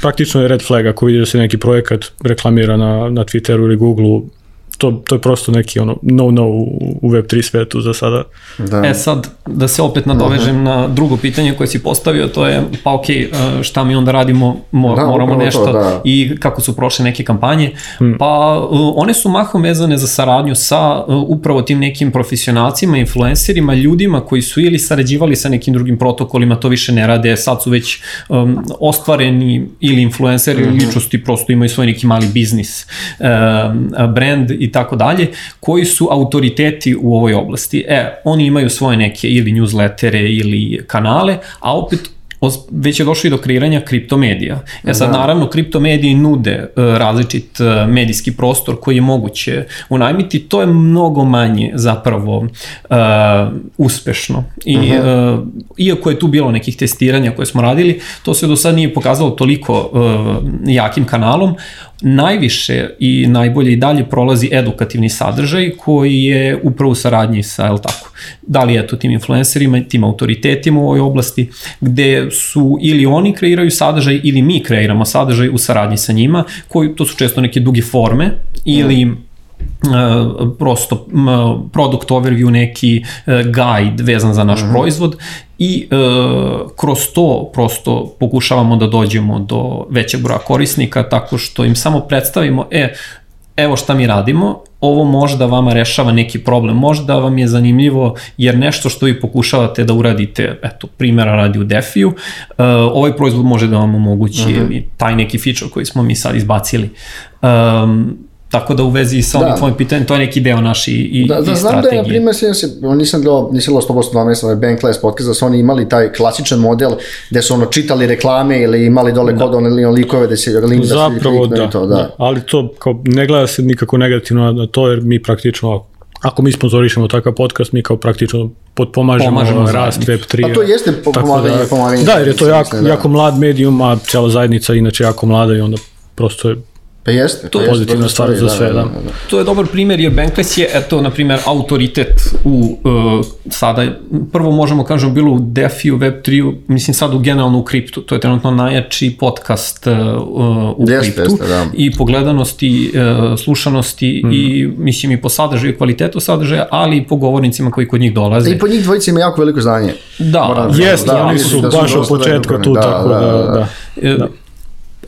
praktično je red flag ako vidi da se neki projekat reklamira na, na Twitteru ili Googleu, to, to je prosto neki ono no-no u, u Web3 svetu za sada. Da. E sad, da se opet nadovežem uh -huh. na drugo pitanje koje si postavio, to je, pa ok, e, šta mi onda radimo, mo, da, moramo nešto to, da. i kako su prošle neke kampanje, hmm. pa uh, one su mahom vezane za saradnju sa uh, upravo tim nekim profesionalcima, influencerima, ljudima koji su ili sarađivali sa nekim drugim protokolima, to više ne rade, sad su već um, ostvareni ili influenceri uh -huh. ili mhm. ličnosti, prosto imaju svoj neki mali biznis, um, brand i tako dalje, koji su autoriteti u ovoj oblasti. E, oni imaju svoje neke ili newslettere ili kanale, a opet već je došlo i do kreiranja kriptomedija. E sad, da. naravno, kriptomediji nude uh, različit uh, medijski prostor koji je moguće unajmiti, to je mnogo manje zapravo uh, uspešno. I, uh -huh. uh, iako je tu bilo nekih testiranja koje smo radili, to se do sad nije pokazalo toliko uh, jakim kanalom, najviše i najbolje i dalje prolazi edukativni sadržaj koji je upravo u saradnji sa, jel tako, da li je to tim influencerima, tim autoritetima u ovoj oblasti, gde su ili oni kreiraju sadržaj ili mi kreiramo sadržaj u saradnji sa njima, koji to su često neke duge forme ili Uh, prosto uh, product overview, neki uh, guide vezan za naš mhm. -huh. proizvod i uh, kroz to prosto pokušavamo da dođemo do većeg broja korisnika tako što im samo predstavimo, e, evo šta mi radimo, ovo možda vama rešava neki problem, možda vam je zanimljivo jer nešto što vi pokušavate da uradite, eto, primjera radi u Defiju, uh, ovaj proizvod može da vam omogući uh -huh. taj neki feature koji smo mi sad izbacili. Um, Tako da u vezi sa ovim da. tvojim pitanjem, to je neki deo naši i, da, da, i znam strategije. da je, na primjer, se, nisam gledao, nisam gledao 100% na mesta, ovaj Bankless podcast, da su oni imali taj klasičan model gde su ono čitali reklame ili imali dole da. kod one likove da se link da Zapravo, da, to, da. da. Ali to kao, ne gleda se nikako negativno na to, jer mi praktično ako mi sponzorišemo takav podcast, mi kao praktično potpomažemo Pomažemo rast Web3. A to jeste pomaganje, da, pomaganje. Da, jer je to jako, da. jako mlad medijum, a cijela zajednica inače jako mlada i onda prosto je Pa jeste. To je pozitivna stvar za sve, da, da, da. To je dobar primjer jer Bankless je, eto, na primjer, autoritet u uh, sada, prvo možemo kažemo bilo u DeFi, u Web3, mislim sad u generalno u kriptu, to je trenutno najjači podcast uh, u jeste, kriptu jeste, da. i po gledanosti, uh, slušanosti mm. i mislim i po sadržaju, kvalitetu sadržaja, ali i po govornicima koji kod njih dolaze. I po njih dvojica ima jako veliko znanje. Da, Moram, jeste, da, oni su da baš od početka tu, da, tako da, da. da. da. da.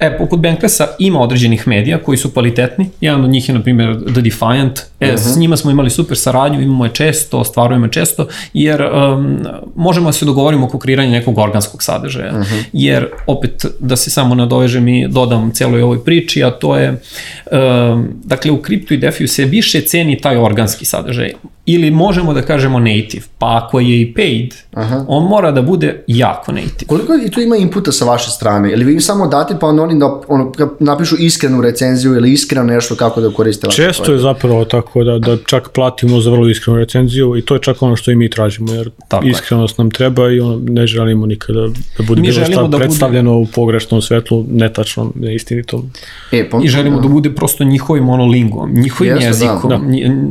E, poput Banklessa ima određenih medija koji su kvalitetni. Jedan od njih je, na primjer, The Defiant. E, uh -huh. s mhm. njima smo imali super saradnju, imamo je često, stvarujemo je često, jer um, možemo da se dogovorimo oko kreiranja nekog organskog sadržaja. Uh mhm. -huh. Jer, opet, da se samo nadovežem i dodam celoj ovoj priči, a to je, um, dakle, u kriptu i defiju se više ceni taj organski sadržaj ili možemo da kažemo native, pa ako je i paid, Aha. on mora da bude jako native. Koliko i tu ima inputa sa vaše strane? Ili vi samo date pa onda oni da, ono, napišu iskrenu recenziju ili iskreno nešto kako da koriste vaše Često projekt? je zapravo tako da, da čak platimo za vrlo iskrenu recenziju i to je čak ono što i mi tražimo, jer tako iskrenost je. nam treba i ono, ne želimo nikada da bude mi bilo šta da predstavljeno bude... u pogrešnom svetlu, netačnom, neistinitom. E, pa, I želimo da. da bude prosto njihovim monolingom, njihovim Jeste, jezikom, da.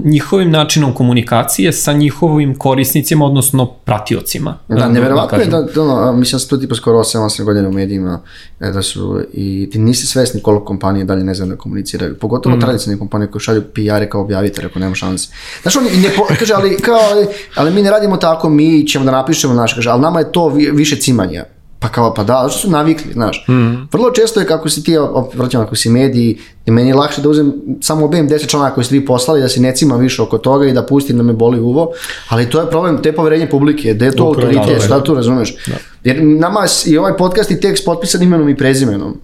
njihovim načinom komunikacije sa njihovim korisnicima, odnosno pratiocima. Da, da neverovatno je da, da ono, mislim da sam to tipa skoro 7-8 godina u medijima, e, da su, i ti nisi svesni koliko kompanije dalje ne znam da komuniciraju, pogotovo mm. tradicionalne kompanije koje šalju PR-e kao objavite, ako nema šanse. Znaš, on ne, po, kaže, ali, kao, ali, ali mi ne radimo tako, mi ćemo da napišemo naš, kaže, ali nama je to više cimanja. Pa kao, pa da, što su navikli, znaš. Mm. Vrlo često je kako si ti, vraćam ako si mediji, i meni je lakše da uzem, samo obijem 10 članaka koji ste vi poslali, da se ne cima više oko toga i da pustim da me boli uvo, ali to je problem, te poverenje publike, da je to autoritet, šta tu razumeš? Da. Jer nama i ovaj podcast i tekst potpisan imenom i prezimenom.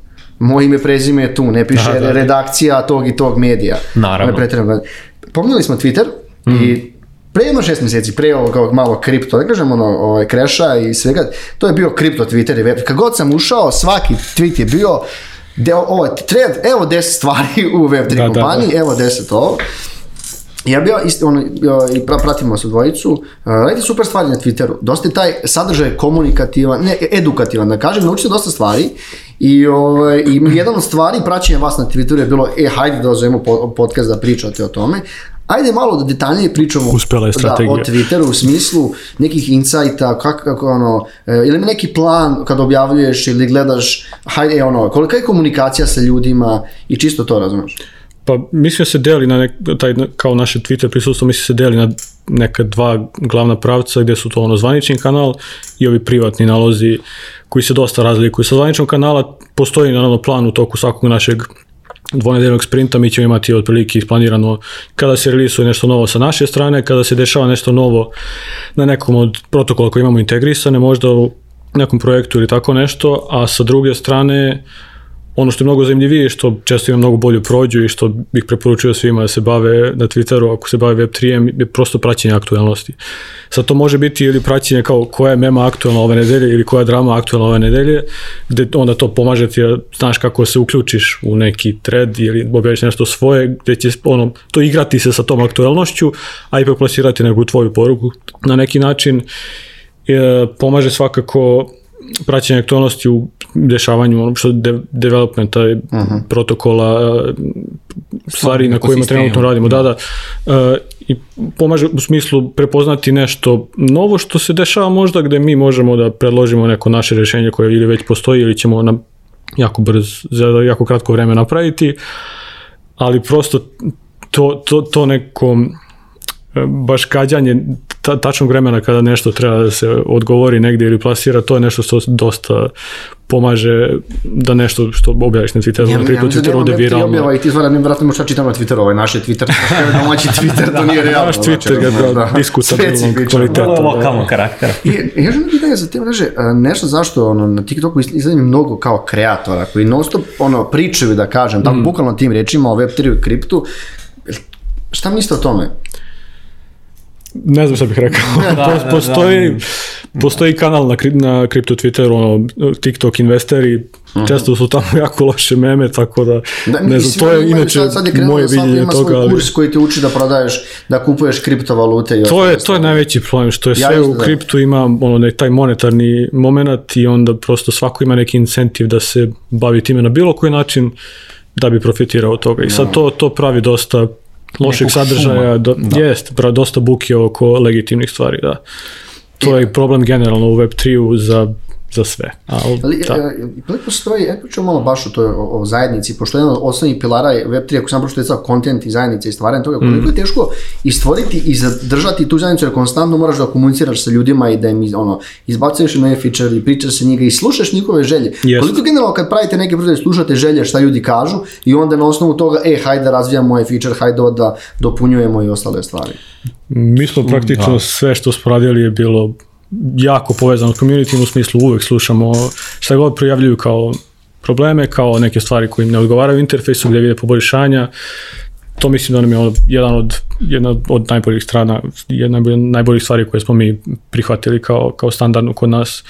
Moje ime prezime je tu, ne piše da, da, da. redakcija tog i tog medija. Naravno. Pominjali smo Twitter mm. i pre jedno šest meseci, pre ovog, ovog malo kripto, da kažem ono, ovaj, kreša i svega, to je bio kripto Twitter i web. Kad god sam ušao, svaki tweet je bio, deo, ovo, thread, evo 10 stvari u Web3 da, kompaniji, da, da. evo 10 ovo. Ja bio isto, ono, i pratimo se dvojicu, uh, radite super stvari na Twitteru, dosta je taj sadržaj komunikativan, ne, edukativan, da kažem, naučite dosta stvari i, ovaj, i jedan od stvari praćenja vas na Twitteru je bilo, e, hajde da ozovemo podcast da pričate o tome, Ajde malo da detaljnije pričamo Uspela je strategija. Da, o Twitteru u smislu nekih insajta, kako, kako ono, e, ili ima neki plan kad objavljuješ ili gledaš, hajde ono, kolika je komunikacija sa ljudima i čisto to razumeš? Pa mislim da se deli na nek, taj, kao naše Twitter prisustvo, mislim da se deli na neka dva glavna pravca gde su to ono zvanični kanal i ovi privatni nalozi koji se dosta razlikuju. Sa zvaničnog kanala postoji naravno plan u toku svakog našeg dvonedeljnog sprinta mi ćemo imati otprilike isplanirano kada se relisuje nešto novo sa naše strane, kada se dešava nešto novo na nekom od protokola koji imamo integrisane, možda u nekom projektu ili tako nešto, a sa druge strane ono što je mnogo zanimljivije što često ima mnogo bolju prođu i što bih preporučio svima da se bave na Twitteru ako se bave Web3 je prosto praćenje aktualnosti. Sad to može biti ili praćenje kao koja je mema aktualna ove nedelje ili koja je drama aktualna ove nedelje, gde onda to pomaže ti da znaš kako se uključiš u neki thread ili objaviš nešto svoje, gde će ono, to igrati se sa tom aktualnošću, a ipak plasirati neku tvoju poruku na neki način. E, pomaže svakako praćenje aktualnosti u dešavanju ono što de, developmenta uh -huh. protokola stvari na kojima trenutno radimo. Da, da. I pomaže u smislu prepoznati nešto novo što se dešava možda gde mi možemo da predložimo neko naše rešenje koje ili već postoji ili ćemo na jako brz, za jako kratko vreme napraviti, ali prosto to, to, to neko baš kađanje ta, tačnog vremena kada nešto treba da se odgovori negdje ili plasira, to je nešto što dosta pomaže da nešto što objaviš na Twitteru, ja, na kripto ja, Twitteru ode viralno. Objava i ti zvara, ne vratno možda čitam na Twitteru, ovaj naš je Twitter, *laughs* domaći Twitter, to nije *laughs* realno. Naš Twitter je znači, da, diskutabilnog kvaliteta. Vrlo lokalnog karaktera. I, ja želim pitanje za te mreže, nešto zašto ono, na TikToku izgleda mnogo kao kreatora koji non stop ono, pričaju, da kažem, tako mm. bukvalno tim rečima o Web3 i kriptu, šta mislite o tome? Ne znam šta bih rekao. Da, da, postoji, da, da. postoji kanal na, na kripto Twitteru, ono, TikTok investeri, uh. -huh. često su tamo *laughs* jako loše meme, tako da, da ne znam, to je inače sad, sad je krenuo, moje vidjenje toga. Ima kurs koji ti uči da prodaješ, da kupuješ kriptovalute i to je, to je najveći problem, što je ja sve u da. kriptu ima ono, taj monetarni moment i onda prosto svako ima neki incentiv da se bavi time na bilo koji način da bi profitirao od toga. I sad to, to pravi dosta lošeg sadržaja, do, da. jest, dosta buke oko legitimnih stvari, da. To je problem generalno u Web3-u za za sve. Ali, Ali da. e, postoji, ja pričam malo baš o toj o, o zajednici, pošto jedan od osnovnih pilara je Web3, ako sam prošto je sad kontent i zajednica i stvaranje toga, koliko mm. je teško i stvoriti i zadržati tu zajednicu, jer konstantno moraš da komuniciraš sa ljudima i da im ono, izbacuješ nove feature i pričaš sa njega i slušaš njihove želje. Yes. Koliko generalno kad pravite neke prodaje, slušate želje šta ljudi kažu i onda na osnovu toga, e, hajde da razvijamo moje feature, hajde da dopunjujemo i ostale stvari. Mi smo praktično da. sve što smo radili je bilo jako povezano s community u smislu uvek slušamo šta god projavljuju kao probleme, kao neke stvari koje im ne odgovaraju interfejsu, gde vide poboljšanja. To mislim da nam je jedan od, jedna od najboljih strana, jedna od najboljih stvari koje smo mi prihvatili kao, kao standardno kod nas,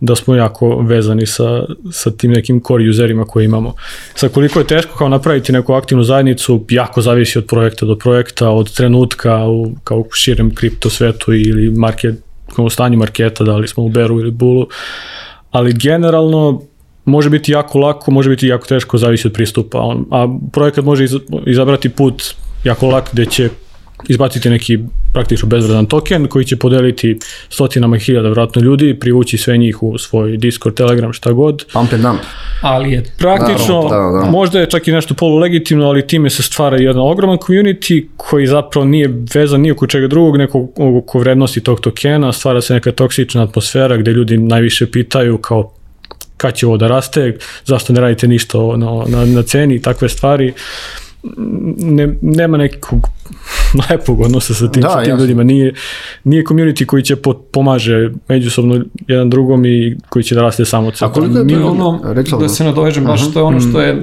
da smo jako vezani sa, sa tim nekim core userima koje imamo. Sa koliko je teško kao napraviti neku aktivnu zajednicu, jako zavisi od projekta do projekta, od trenutka u, kao širem kripto svetu ili market u stanju marketa, da li smo u Beru ili Bulu, ali generalno može biti jako lako, može biti jako teško, zavisi od pristupa. On, a projekat može izabrati put jako lak gde će izbaciti neki praktično bezvredan token koji će podeliti stotinama hiljada vratno ljudi, privući sve njih u svoj Discord, Telegram, šta god. Pump and dump. Ali je praktično, da, da, da. možda je čak i nešto polulegitimno, ali time se stvara jedan ogroman community koji zapravo nije vezan ni oko čega drugog, neko oko vrednosti tog tokena, stvara se neka toksična atmosfera gde ljudi najviše pitaju kao kad će ovo da raste, zašto ne radite ništa na, na, na ceni i takve stvari. Ne, nema nekog *laughs* lepog odnosa sa tim, da, sa tim ljudima. Nije, nije community koji će pomaže međusobno jedan drugom i koji će da raste samo od sebe. A koliko je to ono, da se nadovežem, baš to je ono što je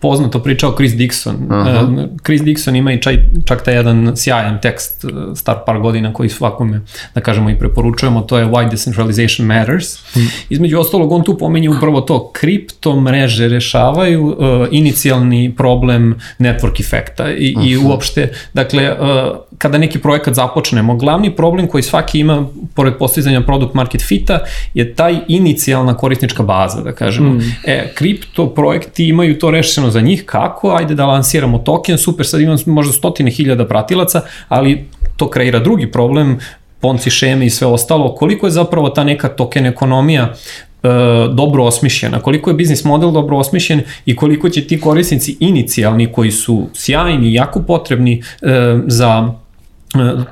poznato pričao Chris Dixon. Uh -huh. Chris Dixon ima i čaj, čak taj jedan sjajan tekst uh, star par godina koji svakome, da kažemo, i preporučujemo, to je Why Decentralization Matters. Uh Između ostalog, on tu pomenje upravo to, kripto mreže rešavaju uh, inicijalni problem network efekta i, uh -huh. i uopšte, dakle, uh, kada neki projekat započnemo, glavni problem koji svaki ima, pored postizanja product market fita, je taj inicijalna korisnička baza, da kažemo. Mm. E, kripto projekti imaju to rešeno za njih, kako? Ajde da lansiramo token, super, sad imam možda stotine hiljada pratilaca, ali to kreira drugi problem, ponci šeme i sve ostalo, koliko je zapravo ta neka token ekonomija e, dobro osmišljena, koliko je biznis model dobro osmišljen i koliko će ti korisnici inicijalni koji su sjajni jako potrebni e, za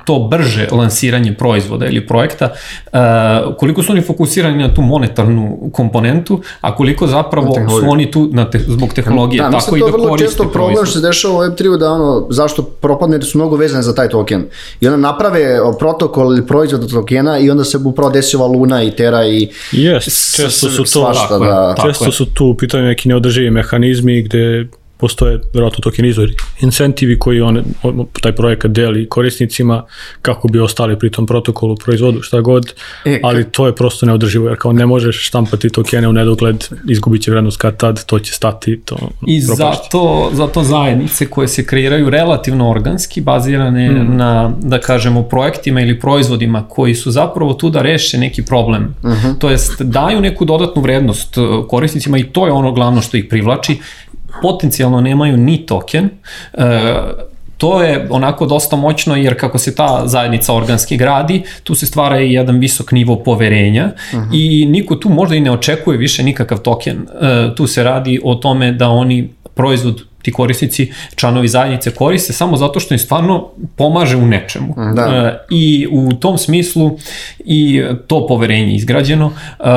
to brže lansiranje proizvoda ili projekta, koliko su oni fokusirani na tu monetarnu komponentu, a koliko zapravo su oni tu na te, zbog tehnologije, da, tako i da koriste proizvod. Da, mislim, to vrlo često problem što se dešava u Web3 da ono, zašto propadne, jer su mnogo vezane za taj token. I onda naprave protokol ili proizvod od tokena i onda se upravo desila Luna i Terra i yes, često su to, svašta, tako, da. Često su tu u pitanju neki neodrživi mehanizmi gde postoje vjerojatno tokenizori, incentivi koji on, taj projekat deli korisnicima kako bi ostali pri tom protokolu, proizvodu, šta god, e, ali to je prosto neodrživo, jer kao ne možeš štampati tokene u nedogled, izgubit će vrednost kad tad, to će stati, to I zato, zato zajednice koje se kreiraju relativno organski, bazirane mm. na, da kažemo, projektima ili proizvodima koji su zapravo tu da reše neki problem, mhm. -huh. to jest daju neku dodatnu vrednost korisnicima i to je ono glavno što ih privlači, potencijalno nemaju ni token, e, to je onako dosta moćno jer kako se ta zajednica organski gradi, tu se stvara i jedan visok nivo poverenja uh -huh. i niko tu možda i ne očekuje više nikakav token. E, tu se radi o tome da oni proizvod ti korisnici, članovi zajednice koriste samo zato što im stvarno pomaže u nečemu. Da. E, I u tom smislu i to poverenje izgrađeno e,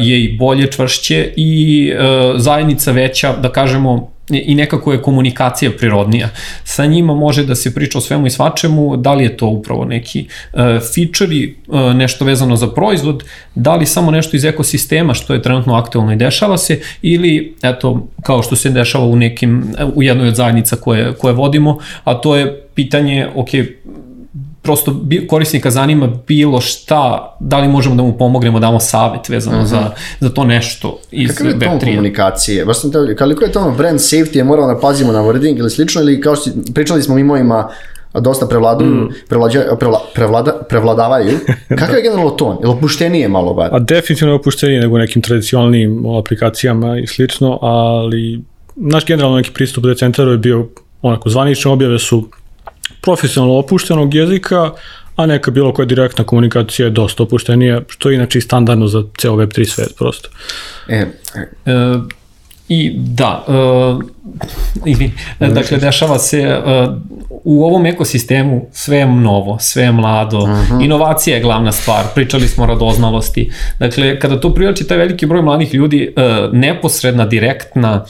je i bolje, čvršće i e, zajednica veća, da kažemo, i nekako je komunikacija prirodnija. Sa njima može da se priča o svemu i svačemu, da li je to upravo neki uh, feature i uh, nešto vezano za proizvod, da li samo nešto iz ekosistema što je trenutno aktualno i dešava se, ili eto, kao što se dešava u nekim, u jednoj od zajednica koje, koje vodimo, a to je pitanje, ok, prosto korisnika zanima bilo šta, da li možemo da mu pomognemo, damo savet vezano uh -huh. za, mhm. za to nešto iz Web3. Kakav je to komunikacije? Baš sam te, koliko je to brand safety, je moramo da pazimo na wording ili slično, ili kao što pričali smo mimo ima dosta prevladuju, mm. prevlađa, prevla, prevlada, prevladavaju. *laughs* Kakav je generalno ton? Je opuštenije malo bar? A definitivno je opuštenije nego nekim tradicionalnim aplikacijama i slično, ali naš generalno neki pristup decentraru je bio onako, zvanične objave su profesionalno opuštenog jezika, a neka bilo koja direktna komunikacija je dosta opuštenija, što je inače i standardno za ceo Web3 svet prosto. E, e, I da, uh, ili, dakle, dešava se uh, u ovom ekosistemu sve je novo, sve je mlado, uh mhm. -huh. inovacija je glavna stvar, pričali smo o radoznalosti. Dakle, kada to privlači taj veliki broj mladih ljudi, uh, neposredna, direktna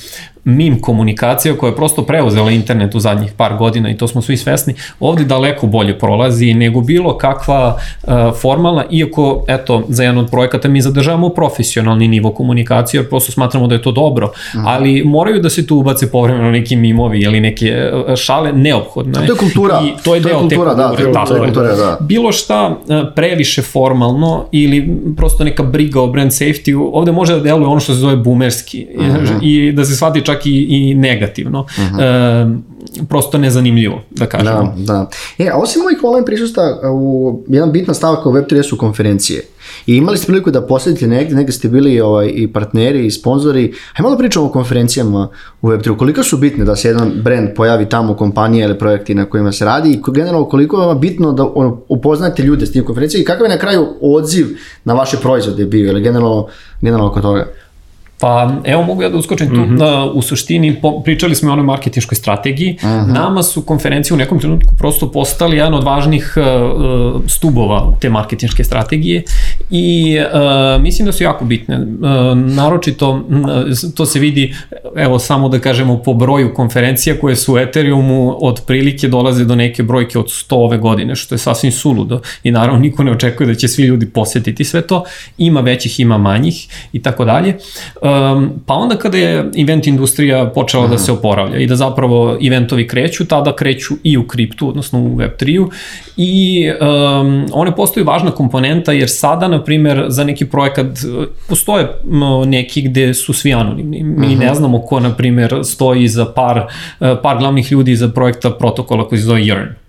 mim komunikacija koja je prosto preuzela internet u zadnjih par godina i to smo svi svesni, ovde daleko bolje prolazi nego bilo kakva uh, formalna, iako, eto, za jedan od projekata mi zadržavamo profesionalni nivo komunikacije, jer prosto smatramo da je to dobro, mm. ali moraju da se tu ubace povremeno neki mimovi ili neke uh, šale neophodne. To je kultura. I to je to deo kultura, te kulture. Da, to je kultura, da. Bilo šta uh, previše formalno ili prosto neka briga o brand safety, ovde može da deluje ono što se zove boomerski mm -hmm. i da se shvati čak čak i, i negativno. Uh -huh. e, prosto nezanimljivo, da kažemo. Da, da. E, a osim ovih online prisusta, u, jedan bitna stavka u Web3 su konferencije. I imali ste priliku da posedite negde, negde ste bili ovaj, i partneri i sponzori. Hajde malo pričamo o konferencijama u Web3. Koliko su bitne da se jedan brand pojavi tamo u kompanije ili projekti na kojima se radi i generalno koliko je bitno da ono, upoznate ljude s tim konferencijama i kakav je na kraju odziv na vaše proizvode bio ili generalno, generalno oko toga? Pa evo mogu ja da uskočim tu, mm -hmm. u suštini po, pričali smo o onoj marketinškoj strategiji, mm -hmm. nama su konferencije u nekom trenutku prosto postali jedan od važnih uh, stubova te marketinške strategije i uh, mislim da su jako bitne, uh, naročito uh, to se vidi, evo samo da kažemo po broju konferencija koje su u Ethereumu od prilike dolaze do neke brojke od 100 ove godine, što je sasvim suludo i naravno niko ne očekuje da će svi ljudi posetiti sve to, ima većih, ima manjih i tako dalje. Um, pa onda kada je event industrija počela da se oporavlja i da zapravo eventovi kreću, tada kreću i u kriptu, odnosno u Web3-u i um, one postaju važna komponenta jer sada, na primer, za neki projekat uh, postoje neki gde su svi anonimni. Mi -huh. ne znamo ko, na primer, stoji za par, uh, par glavnih ljudi za projekta protokola koji se zove Yearn.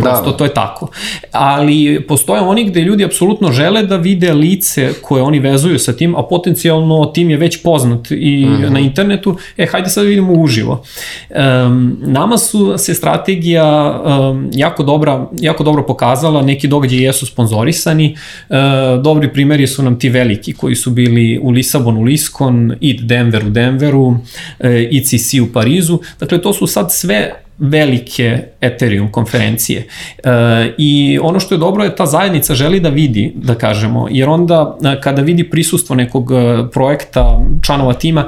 Prosto da. to je tako. Ali postoje oni gde ljudi apsolutno žele da vide lice koje oni vezuju sa tim, a potencijalno tim je već poznat i mm -hmm. na internetu. E, hajde sad da vidimo uživo. Um, nama su se strategija um, jako, dobra, jako dobro pokazala, neki događaji jesu sponzorisani, uh, dobri primjeri su nam ti veliki koji su bili u Lisabonu, Liskon, ID Denver u Denveru, uh, e, ICC u Parizu. Dakle, to su sad sve velike Ethereum konferencije. E, I ono što je dobro je ta zajednica želi da vidi, da kažemo, jer onda e, kada vidi prisustvo nekog e, projekta, članova tima, e,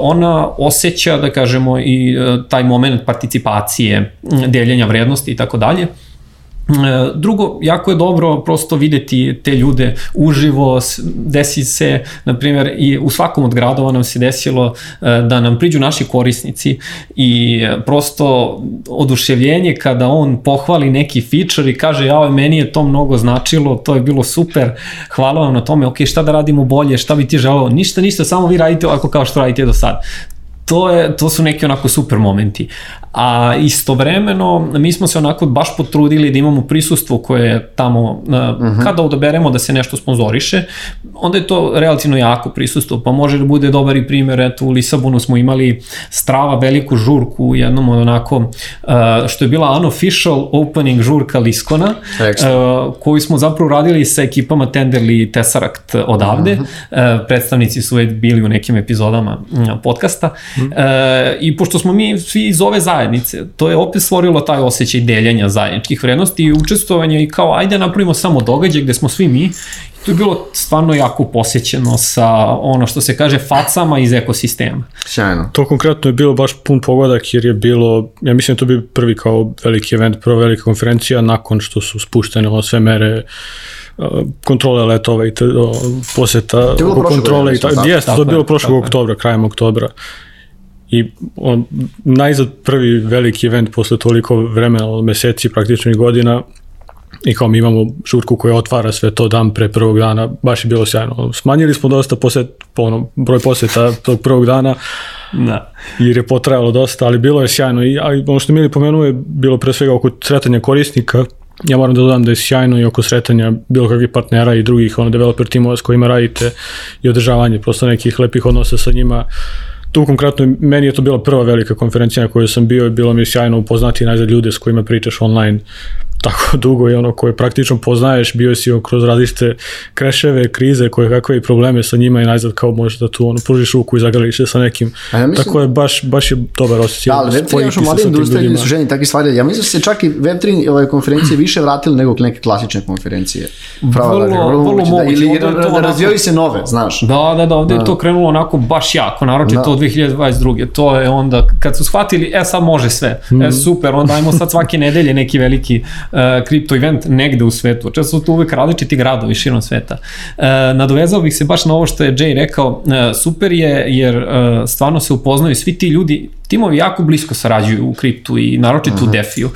ona osjeća, da kažemo, i taj moment participacije, deljenja vrednosti i tako dalje Drugo, jako je dobro prosto videti te ljude uživo, desi se, na primjer, i u svakom od gradova nam se desilo da nam priđu naši korisnici i prosto oduševljenje kada on pohvali neki feature i kaže, ja, meni je to mnogo značilo, to je bilo super, hvala vam na tome, ok, šta da radimo bolje, šta bi ti želeo, ništa, ništa, samo vi radite ovako kao što radite do sad to, je, to su neki onako super momenti. A istovremeno mi smo se onako baš potrudili da imamo prisustvo koje je tamo, uh -huh. kada odaberemo da se nešto sponzoriše, onda je to relativno jako prisustvo, pa može da bude dobar i primjer, eto u Lisabonu smo imali strava veliku žurku u jednom od onako, uh, što je bila unofficial opening žurka Liskona, uh, koju smo zapravo radili sa ekipama Tenderly i Tesseract odavde, uh -huh. uh, predstavnici su bili u nekim epizodama podcasta, uh -huh. uh, i pošto smo mi svi iz ove zajednice. To je opet stvorilo taj osjećaj deljenja zajedničkih vrednosti i učestvovanja i kao ajde napravimo samo događaj gde smo svi mi to je bilo stvarno jako posjećeno sa ono što se kaže facama iz ekosistema. Sjajno. To konkretno je bilo baš pun pogodak jer je bilo, ja mislim da to bi prvi kao veliki event, prva velika konferencija nakon što su spuštene ove sve mere kontrole letova i te, poseta kontrole i tako. Jeste, to je bilo prošlog oktobra, krajem oktobra i on, najzad prvi veliki event posle toliko vremena, meseci, praktično i godina, i kao mi imamo žurku koja otvara sve to dan pre prvog dana, baš je bilo sjajno. Smanjili smo dosta poset, ono, broj poseta tog prvog dana, da. jer je potrajalo dosta, ali bilo je sjajno. I ali ono što mi pomenuo je bilo pre svega oko sretanja korisnika, ja moram da dodam da je sjajno i oko sretanja bilo kakvih partnera i drugih ono, developer timova s kojima radite i održavanje prosto nekih lepih odnosa sa njima. Uh, tu konkretno meni je to bila prva velika konferencija na kojoj sam bio i bilo mi je sjajno upoznati najzad ljude s kojima pričaš online tako *laughs* dugo i ono koje praktično poznaješ, bio si kroz različite kreševe, krize, koje kakve i probleme sa njima i najzad kao možeš da tu ono, pružiš ruku i zagrališ se sa nekim. Ja mislim, tako je baš, baš je dobar osjećaj. Da, ali Web3 još u mladim industriji su ženi takvi stvari. Ja mislim da se čak i Web3 ove konferencije više vratili nego neke klasične konferencije. Pravo, vrlo, vrlo, vrlo moguće. Da, ili da, da, da razvijaju se nove, znaš. Da, da, da, ovde da. je to krenulo onako baš jako, naroče da. to 2022. To je onda, kad su shvatili, e sad može sve, mm. e super, onda ajmo sad svake nedelje neki veliki kripto event negde u svetu. Često su tu uvek različiti gradovi širom sveta. Uh, nadovezao bih se baš na ovo što je Jay rekao, uh, super je jer stvarno se upoznaju svi ti ljudi timovi jako blisko sarađuju u kriptu i naročito uh -huh. u DeFi-u.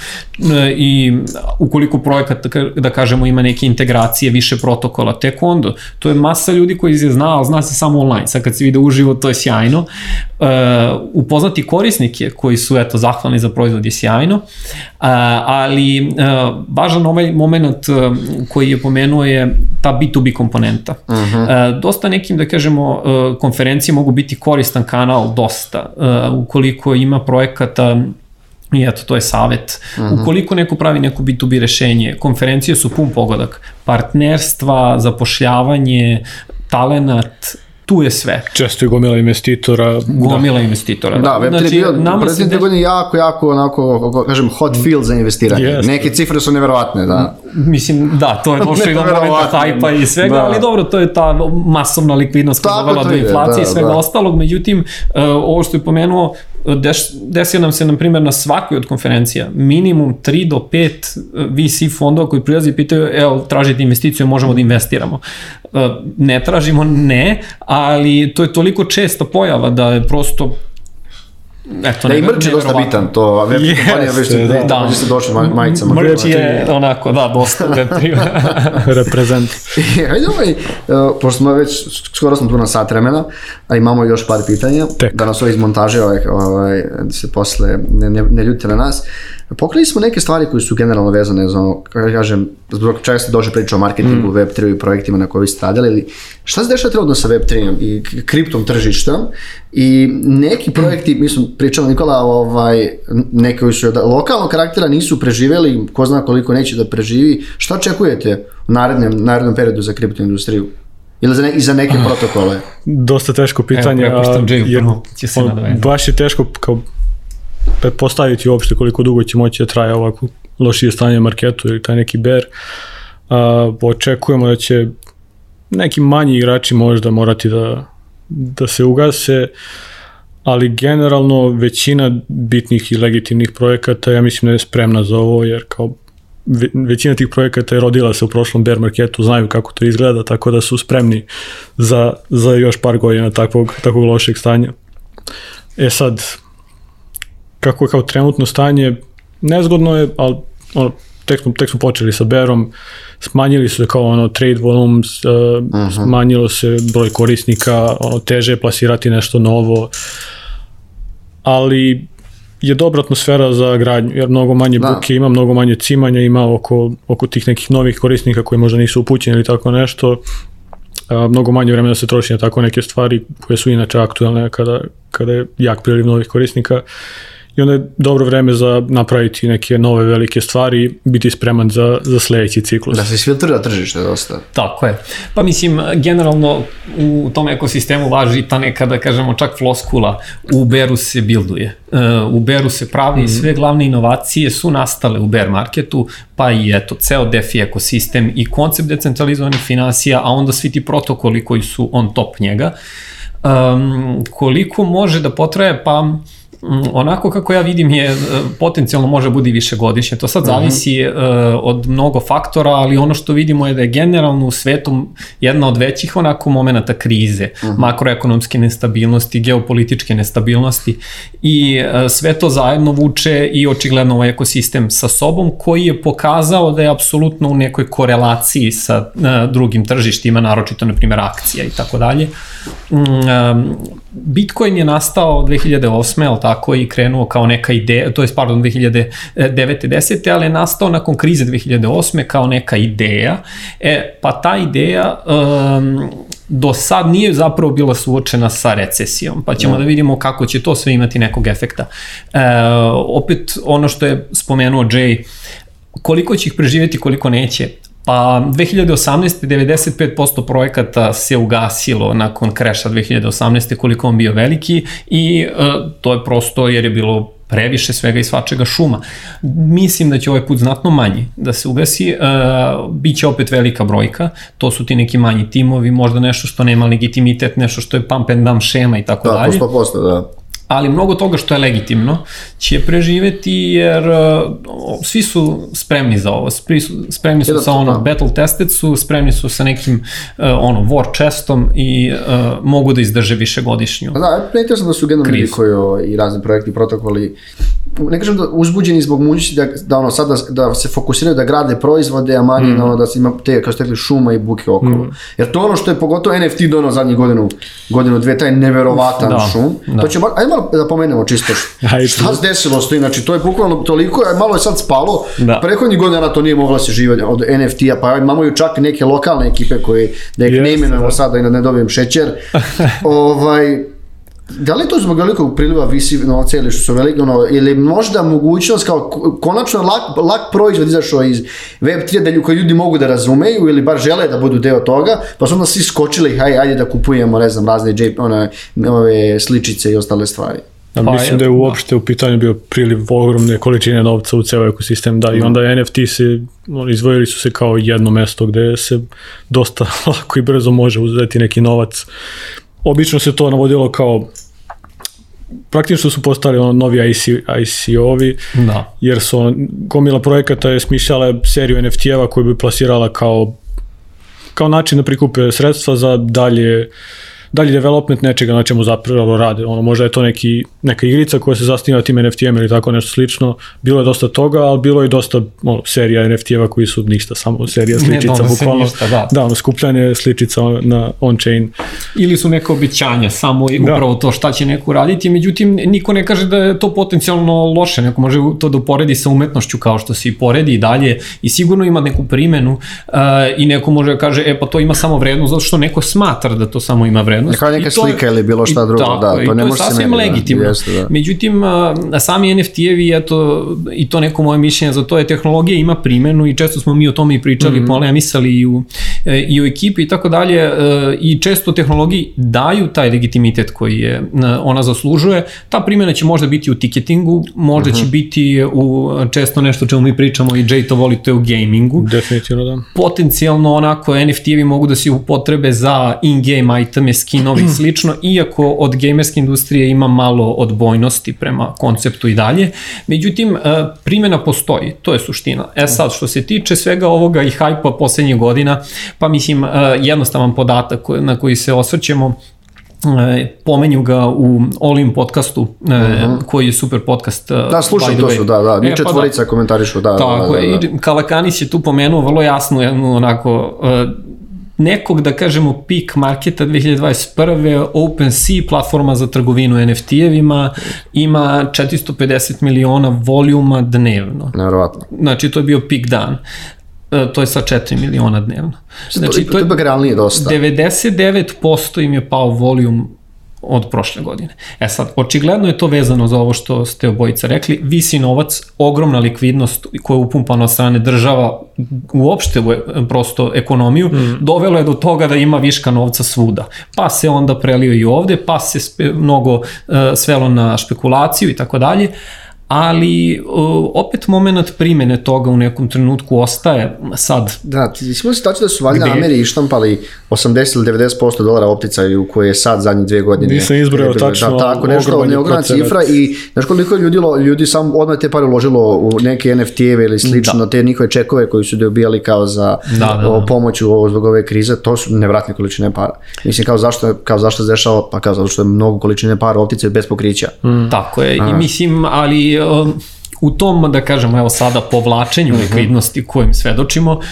E, I ukoliko projekat, da kažemo, ima neke integracije, više protokola, tek onda, to je masa ljudi koji se zna, ali zna se samo online. Sad kad se vide uživo, to je sjajno. Uh, upoznati korisnike koji su, eto, zahvalni za proizvod je sjajno, uh, ali uh, važan ovaj moment uh, koji je pomenuo je ta B2B komponenta. Uh -huh. uh, dosta nekim, da kažemo, uh, konferencije mogu biti koristan kanal, dosta. Uh, ukoliko ukoliko ima projekata I eto, to je savet. Uh mhm. -huh. Ukoliko neko pravi neko B2B rešenje, konferencije su pun pogodak. Partnerstva, zapošljavanje, talenat, tu je sve. Često je gomila investitora. Gomila da. investitora, da. Da, Web3 znači, bio, nama se de... godine jako, jako, onako, kažem, hot field za investiranje. Yes. Neke cifre su neverovatne, da. Mislim, da, to je *laughs* došlo i do momenta hajpa i svega, da. ali dobro, to je ta masovna likvidnost koja dovela do inflacije da, i svega da. ostalog. Međutim, uh, ovo što je pomenuo, deš, desio nam se, na primjer, na svakoj od konferencija minimum 3 do 5 uh, VC fondova koji prilazi i pitaju, evo, tražite investiciju, možemo da investiramo. Uh, ne tražimo, ne, ali to je toliko česta pojava da je prosto Eto, da i mrč je dosta bitan, to web yes, kompanija već ste, da, da. ste došli majicama. Mrč je onako, da, dosta *laughs* web *laughs* reprezent. Hajde ovaj, uh, pošto smo već, skoro smo tu na sat vremena, a imamo još par pitanja, Tek. da nas ovaj iz montaže ovaj, ovaj, da se posle ne, ne, ne ljutite na nas. Pokrili smo neke stvari koje su generalno vezane za ono, kako kažem, zbog čega ste došli priča o marketingu, mm. Web3 i projektima na koji ste radili, ili šta se dešava trenutno sa Web3 i kriptom tržištem i neki projekti, mislim, pričala Nikola, ovaj, neki koji su od lokalnog karaktera nisu preživeli, ko zna koliko neće da preživi, šta očekujete u narednom, narednom periodu za kripto industriju? Ili za, ne, i za neke protokole? Dosta teško pitanje, Evo, a, jer će se on, baš je teško kao pretpostaviti uopšte koliko dugo će moći da traje ovako lošije stanje marketu ili taj neki bear. A, očekujemo da će neki manji igrači možda morati da, da se ugase, ali generalno većina bitnih i legitimnih projekata ja mislim da je spremna za ovo, jer kao većina tih projekata je rodila se u prošlom bear marketu, znaju kako to izgleda, tako da su spremni za, za još par godina takvog, takvog lošeg stanja. E sad, kako je kao trenutno stanje, nezgodno je, ali ono, tek smo, tek smo počeli sa Berom, smanjili su kao ono trade volumes, uh, uh -huh. smanjilo se broj korisnika, ono, teže je plasirati nešto novo, ali je dobra atmosfera za gradnju, jer mnogo manje da. buke ima, mnogo manje cimanja ima oko, oko tih nekih novih korisnika koji možda nisu upućeni ili tako nešto. A, mnogo manje vremena se troši na tako neke stvari koje su inače aktualne kada, kada je jak priliv novih korisnika. Uh, i onda je dobro vreme za napraviti neke nove velike stvari, biti spreman za, za sledeći ciklus. Da se filtrira tržište dosta. Tako je. Pa mislim, generalno u tom ekosistemu važi ta neka, da kažemo, čak floskula. U Beru se bilduje. E, u Beru se pravi mm -hmm. sve glavne inovacije su nastale u bear marketu, pa i eto, ceo DeFi ekosistem i koncept decentralizovanih financija, a onda svi ti protokoli koji su on top njega. Um, koliko može da potraje, pa onako kako ja vidim je e, potencijalno može biti višegodišnje. To sad mhm. zavisi uh -huh. uh, od mnogo faktora, ali ono što vidimo je da je generalno u svetu jedna od većih onako momenata krize, uh mhm. -huh. makroekonomske nestabilnosti, geopolitičke nestabilnosti i uh, sve to zajedno vuče i očigledno ovaj ekosistem sa sobom koji je pokazao da je apsolutno u nekoj korelaciji sa uh, drugim tržištima, naročito na primjer akcija i tako dalje. Um, Bitcoin je nastao 2008. ali tako i krenuo kao neka ideja, to je pardon 2009. 10. ali je nastao nakon krize 2008. kao neka ideja. E, pa ta ideja um, do sad nije zapravo bila suočena sa recesijom, pa ćemo ja. Da. da vidimo kako će to sve imati nekog efekta. E, opet ono što je spomenuo Jay, koliko će ih preživjeti, koliko neće. Pa 2018. 95% projekata se ugasilo nakon kreša 2018. koliko on bio veliki i uh, to je prosto jer je bilo previše svega i svačega šuma. Mislim da će ovaj put znatno manji da se ugasi, uh, bit će opet velika brojka, to su ti neki manji timovi, možda nešto što nema legitimitet, nešto što je pump and dump šema i tako da, dalje. Da, 100%, da ali mnogo toga što je legitimno će preživeti jer uh, svi su spremni za ovo, spremni su sa ono battle tested su, spremni su sa nekim uh, ono war chestom i uh, mogu da izdrže više godišnju. Pa da, primetio sam da su generalno ljudi koji i razni projekti, protokoli ne kažem da uzbuđeni zbog mogućnosti da, da ono sad da, da se fokusiraju da grade proizvode, a manje mm. ono, da se ima te, kao ste rekli, šuma i buke okolo. Mm. Jer to ono što je pogotovo NFT donao zadnjih godinu, godinu dve, taj neverovatan da, šum. Da. To će, ajde malo da pomenemo čisto *laughs* šta se desilo s tim, znači to je bukvalno toliko, malo je sad spalo, da. prehodnih godina to nije mogla se živati od NFT-a, pa imamo ju čak neke lokalne ekipe koje, da ih yes, ne imenujemo da. sada i da ne dobijem šećer, *laughs* ovaj, Da li to zbog velikog priliva visi novca ili što su velike, ono, ili možda mogućnost kao konačno lak, lak proizvod izašao iz Web3 da koji ljudi mogu da razumeju ili bar žele da budu deo toga, pa su onda svi skočili, hajde, ajde da kupujemo, ne znam, razne JP, one, ove sličice i ostale stvari. Ja, pa, mislim da je uopšte u pitanju bio priliv ogromne količine novca u ceo ekosistem, da, i onda NFT se, izvojili su se kao jedno mesto gde se dosta *laughs* lako i brzo može uzeti neki novac obično se to navodilo kao praktično su postali ono novi IC, ICO-ovi, da. jer su on, gomila projekata je smišljala seriju NFT-eva koju bi plasirala kao kao način da prikupe sredstva za dalje dalji development nečega na čemu zapravo rade. Ono, možda je to neki, neka igrica koja se zasniva tim NFT-em ili tako nešto slično. Bilo je dosta toga, ali bilo je dosta ono, serija NFT-eva koji su ništa, samo serija sličica, ne, bukvalno. Ništa, da. da, ono, skupljanje sličica na on-chain. Ili su neke običanja, samo da. upravo to šta će neko raditi, međutim, niko ne kaže da je to potencijalno loše, neko može to da uporedi sa umetnošću kao što se i poredi i dalje i sigurno ima neku primenu uh, i neko može da kaže, e pa to ima samo vrednost, zato što neko smatra da to samo ima vrednost vrednost. Kao neka slika ili bilo šta drugo, tako, da, to ne može se sasvim da, legitimno. Jeste, da. Međutim, sami NFT-evi, eto, i to neko moje mišljenje za to je tehnologija ima primenu i često smo mi o tome i pričali, mm -hmm. polemisali i u i u ekipi i tako dalje i često tehnologiji daju taj legitimitet koji je ona zaslužuje. Ta primjena će možda biti u tiketingu, možda uh -huh. će mhm. biti u često nešto čemu mi pričamo i Jay to voli, to je u gamingu. Definitivno da. Potencijalno onako NFT-evi mogu da se upotrebe za in-game iteme, skinovi i slično, iako od gamerske industrije ima malo odbojnosti prema konceptu i dalje. Međutim, primjena postoji, to je suština. E sad, što se tiče svega ovoga i hajpa poslednjih godina, pa mislim, jednostavan podatak na koji se osvrćemo, E, pomenju ga u Olim podcastu, uh e, -huh. Mhm. koji je super podcast. E, da, slušam to su, da, da, mi e, četvorica pa da, komentarišu, da. Tako da, da, da, da. Kalakanis je tu pomenuo vrlo jasno, jednu onako, nekog, da kažemo, peak marketa 2021. OpenSea, platforma za trgovinu NFT-evima, ima 450 miliona voljuma dnevno. Nevrovatno. Znači, to je bio peak dan. E, to je sa 4 miliona dnevno. Znači, to, to je ipak realnije dosta. 99% im je pao volijum od prošle godine. E sad, očigledno je to vezano za ovo što ste obojica rekli. Visi novac, ogromna likvidnost koja je upumpana od strane država uopšte u e, prosto ekonomiju, mm. dovelo je do toga da ima viška novca svuda. Pa se onda prelio i ovde, pa se mnogo uh, svelo na špekulaciju i tako dalje ali opet moment primene toga u nekom trenutku ostaje sad. Da, ti smo se tačno da su valjda Ameri ištampali 80 ili 90% dolara opticaju koje je sad zadnje dvije godine. Nisam izbrojao da, tačno. Da, tako, nešto, neogromna cifra i znaš koliko je ljudi, ljudi sam odmah te pare uložilo u neke NFT-eve ili slično, da. te njihove čekove koji su dobijali kao za da, da, da. pomoć u zbog ove krize, to su nevratne količine para. Mislim, kao zašto, kao zašto se dešava, pa kao zato što je mnogo količine para optice bez pokrića. Mm. Tako je, i mislim, ali Um, u tom, da kažemo, evo sada povlačenju uh mhm. -huh. likvidnosti kojim svedočimo, uh,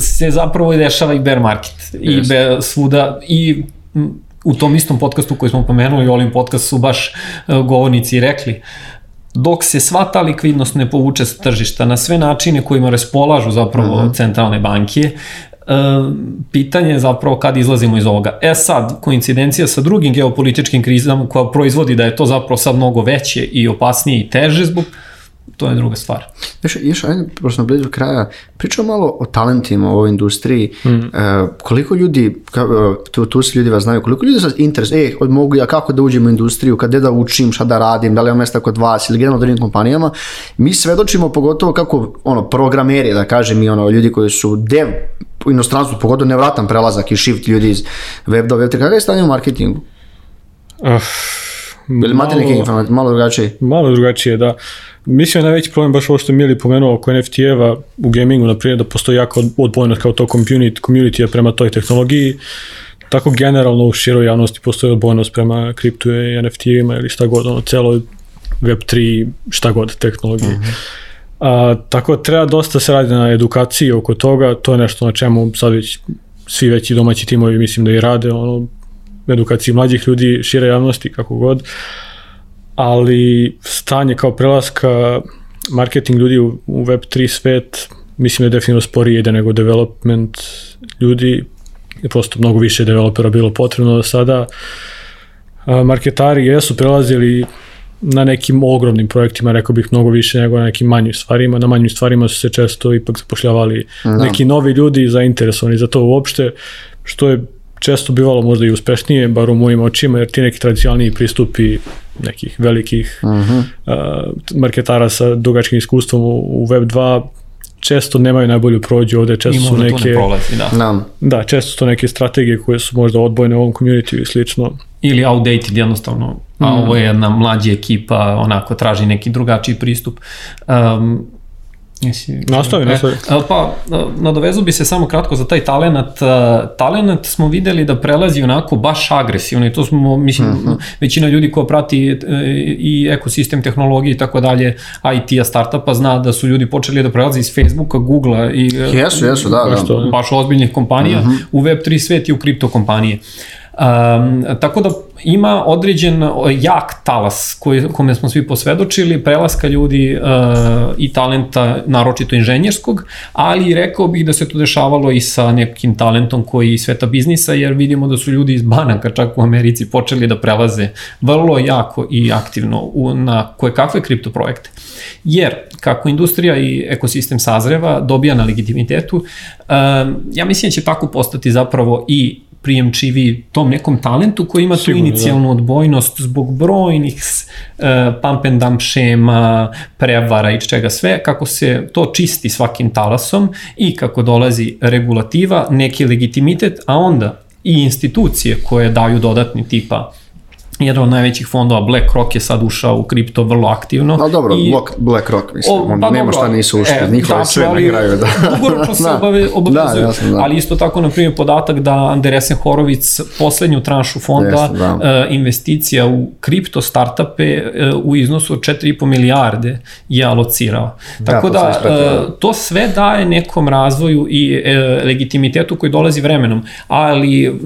se zapravo i dešava i bear market. I be, svuda, i u tom istom podcastu koji smo pomenuli, Olim podcast su baš uh, govornici rekli, dok se sva ta likvidnost ne povuče sa tržišta na sve načine kojima raspolažu zapravo uh mhm. -huh. centralne banke, pitanje je zapravo kad izlazimo iz ovoga. E sad, koincidencija sa drugim geopolitičkim krizama koja proizvodi da je to zapravo sad mnogo veće i opasnije i teže zbog to je druga stvar. Još, još ajde, pošto smo blizu kraja, pričamo malo o talentima u ovoj industriji. Mm. Uh, koliko ljudi, ka, e, tu, tu se ljudi vas znaju, koliko ljudi se interes, e, mogu ja kako da uđem u industriju, kada da učim, šta da radim, da li imam mesta kod vas ili generalno drugim kompanijama. Mi svedočimo pogotovo kako, ono, programeri, da kažem, i ono, ljudi koji su dev u inostranstvu, pogotovo nevratan prelazak i shift ljudi iz web do web, kakav je stanje u marketingu? Uh, Ili imate neke informacije, malo drugačije? Malo drugačije, da. Mislim da je najveći problem baš ovo što je Mili pomenuo oko NFT-eva u gamingu, na primjer, da postoji jako odbojnost kao to community, community prema toj tehnologiji. Tako generalno u široj javnosti postoji odbojnost prema kriptu i NFT-evima ili šta god, ono, celo Web3, šta god tehnologije. Uh mhm. -huh. A, tako da treba dosta se radi na edukaciji oko toga, to je nešto na čemu sad već svi veći domaći timovi mislim da i rade, ono, edukaciji mlađih ljudi, šire javnosti, kako god. Ali stanje kao prelaska marketing ljudi u, u Web3 svet, mislim da je definitivno sporije ide nego development ljudi, je prosto mnogo više developera bilo potrebno do sada. marketari jesu prelazili na nekim ogromnim projektima, rekao bih mnogo više nego na nekim manjim stvarima. Na manjim stvarima su se često ipak zapošljavali da. neki novi ljudi zainteresovani za to uopšte, što je često bivalo možda i uspešnije, bar u mojim očima, jer ti neki tradicionalniji pristupi nekih velikih uh -huh. uh, marketara sa dugačkim iskustvom u, u Web2 često nemaju najbolju prođu ovde, često su neke... Ne prolazi, da. da. Da, često su to neke strategije koje su možda odbojne u ovom community i slično. Ili outdated jednostavno, a mm. ovo je jedna mlađa ekipa, onako traži neki drugačiji pristup. Um, Jesi, nastavi, nastavi. E, pa, nadovezu bi se samo kratko za taj talenat. Talenat smo videli da prelazi onako baš agresivno i to smo, mislim, uh mhm. -huh. većina ljudi ko prati e, i ekosistem tehnologije i tako dalje, IT-a, startupa, zna da su ljudi počeli da prelaze iz Facebooka, Googlea i e, jesu, jesu, da, baš, da. baš ozbiljnih kompanija uh mhm. -huh. u Web3 svet i u kripto kompanije. Um, tako da ima određen jak talas koji, kome smo svi posvedočili, prelaska ljudi uh, i talenta, naročito inženjerskog, ali rekao bih da se to dešavalo i sa nekim talentom koji sveta biznisa, jer vidimo da su ljudi iz banaka čak u Americi počeli da prelaze vrlo jako i aktivno u, na koje kakve kripto projekte. Jer kako industrija i ekosistem sazreva, dobija na legitimitetu, um, ja mislim da će tako postati zapravo i prijemčivi tom nekom talentu koji ima Sigurno, tu inicijalnu da. odbojnost zbog brojnih uh, pump and dump šema, prevara i čega sve, kako se to čisti svakim talasom i kako dolazi regulativa, neki legitimitet, a onda i institucije koje daju dodatni tipa jedan od najvećih fondova BlackRock je sad ušao u kripto vrlo aktivno. Ali dobro, I, BlackRock, mislim, o, pa nema dobro, šta nisu ušli, e, njihove da, sve ali, na kraju. Da. *laughs* Dugoročno *laughs* se da. obave, obavezuju, da, jasno, da. ali isto tako, na primjer, podatak da Anderesen Horovic poslednju tranšu fonda jasno, da. uh, investicija u kripto startupe uh, u iznosu od 4,5 milijarde je alocirao. Da, tako da, da uh, to sve daje nekom razvoju i uh, legitimitetu koji dolazi vremenom, ali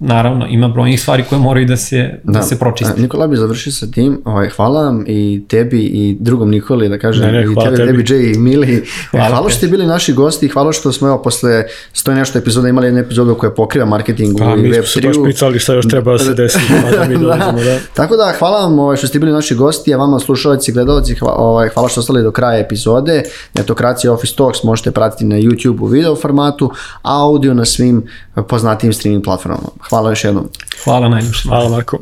naravno, ima brojnih stvari koje moraju da se, da. da se pročiste. Nikola bi završio sa tim, ovaj, hvala vam i tebi i drugom Nikoli, da kažem, ne, ne, i tebi, tebi, tebi i Mili. *laughs* Hvala, hvala što ste bili naši gosti i hvala što smo evo posle sto nešto epizoda imali jednu epizodu koja pokriva marketing pa, i mi smo se baš pitali šta još treba da se desi, pa da mi *laughs* dolazimo, da. Tako da, hvala vam ovaj, što ste bili naši gosti, a vama slušalci i gledalci, hvala, ovaj, hvala što ostali do kraja epizode. Netokracija Office Talks možete pratiti na YouTube u video formatu, a audio na svim poznatijim streaming platformama. Hvala još jednom. Hvala najljepše. Hvala Marko.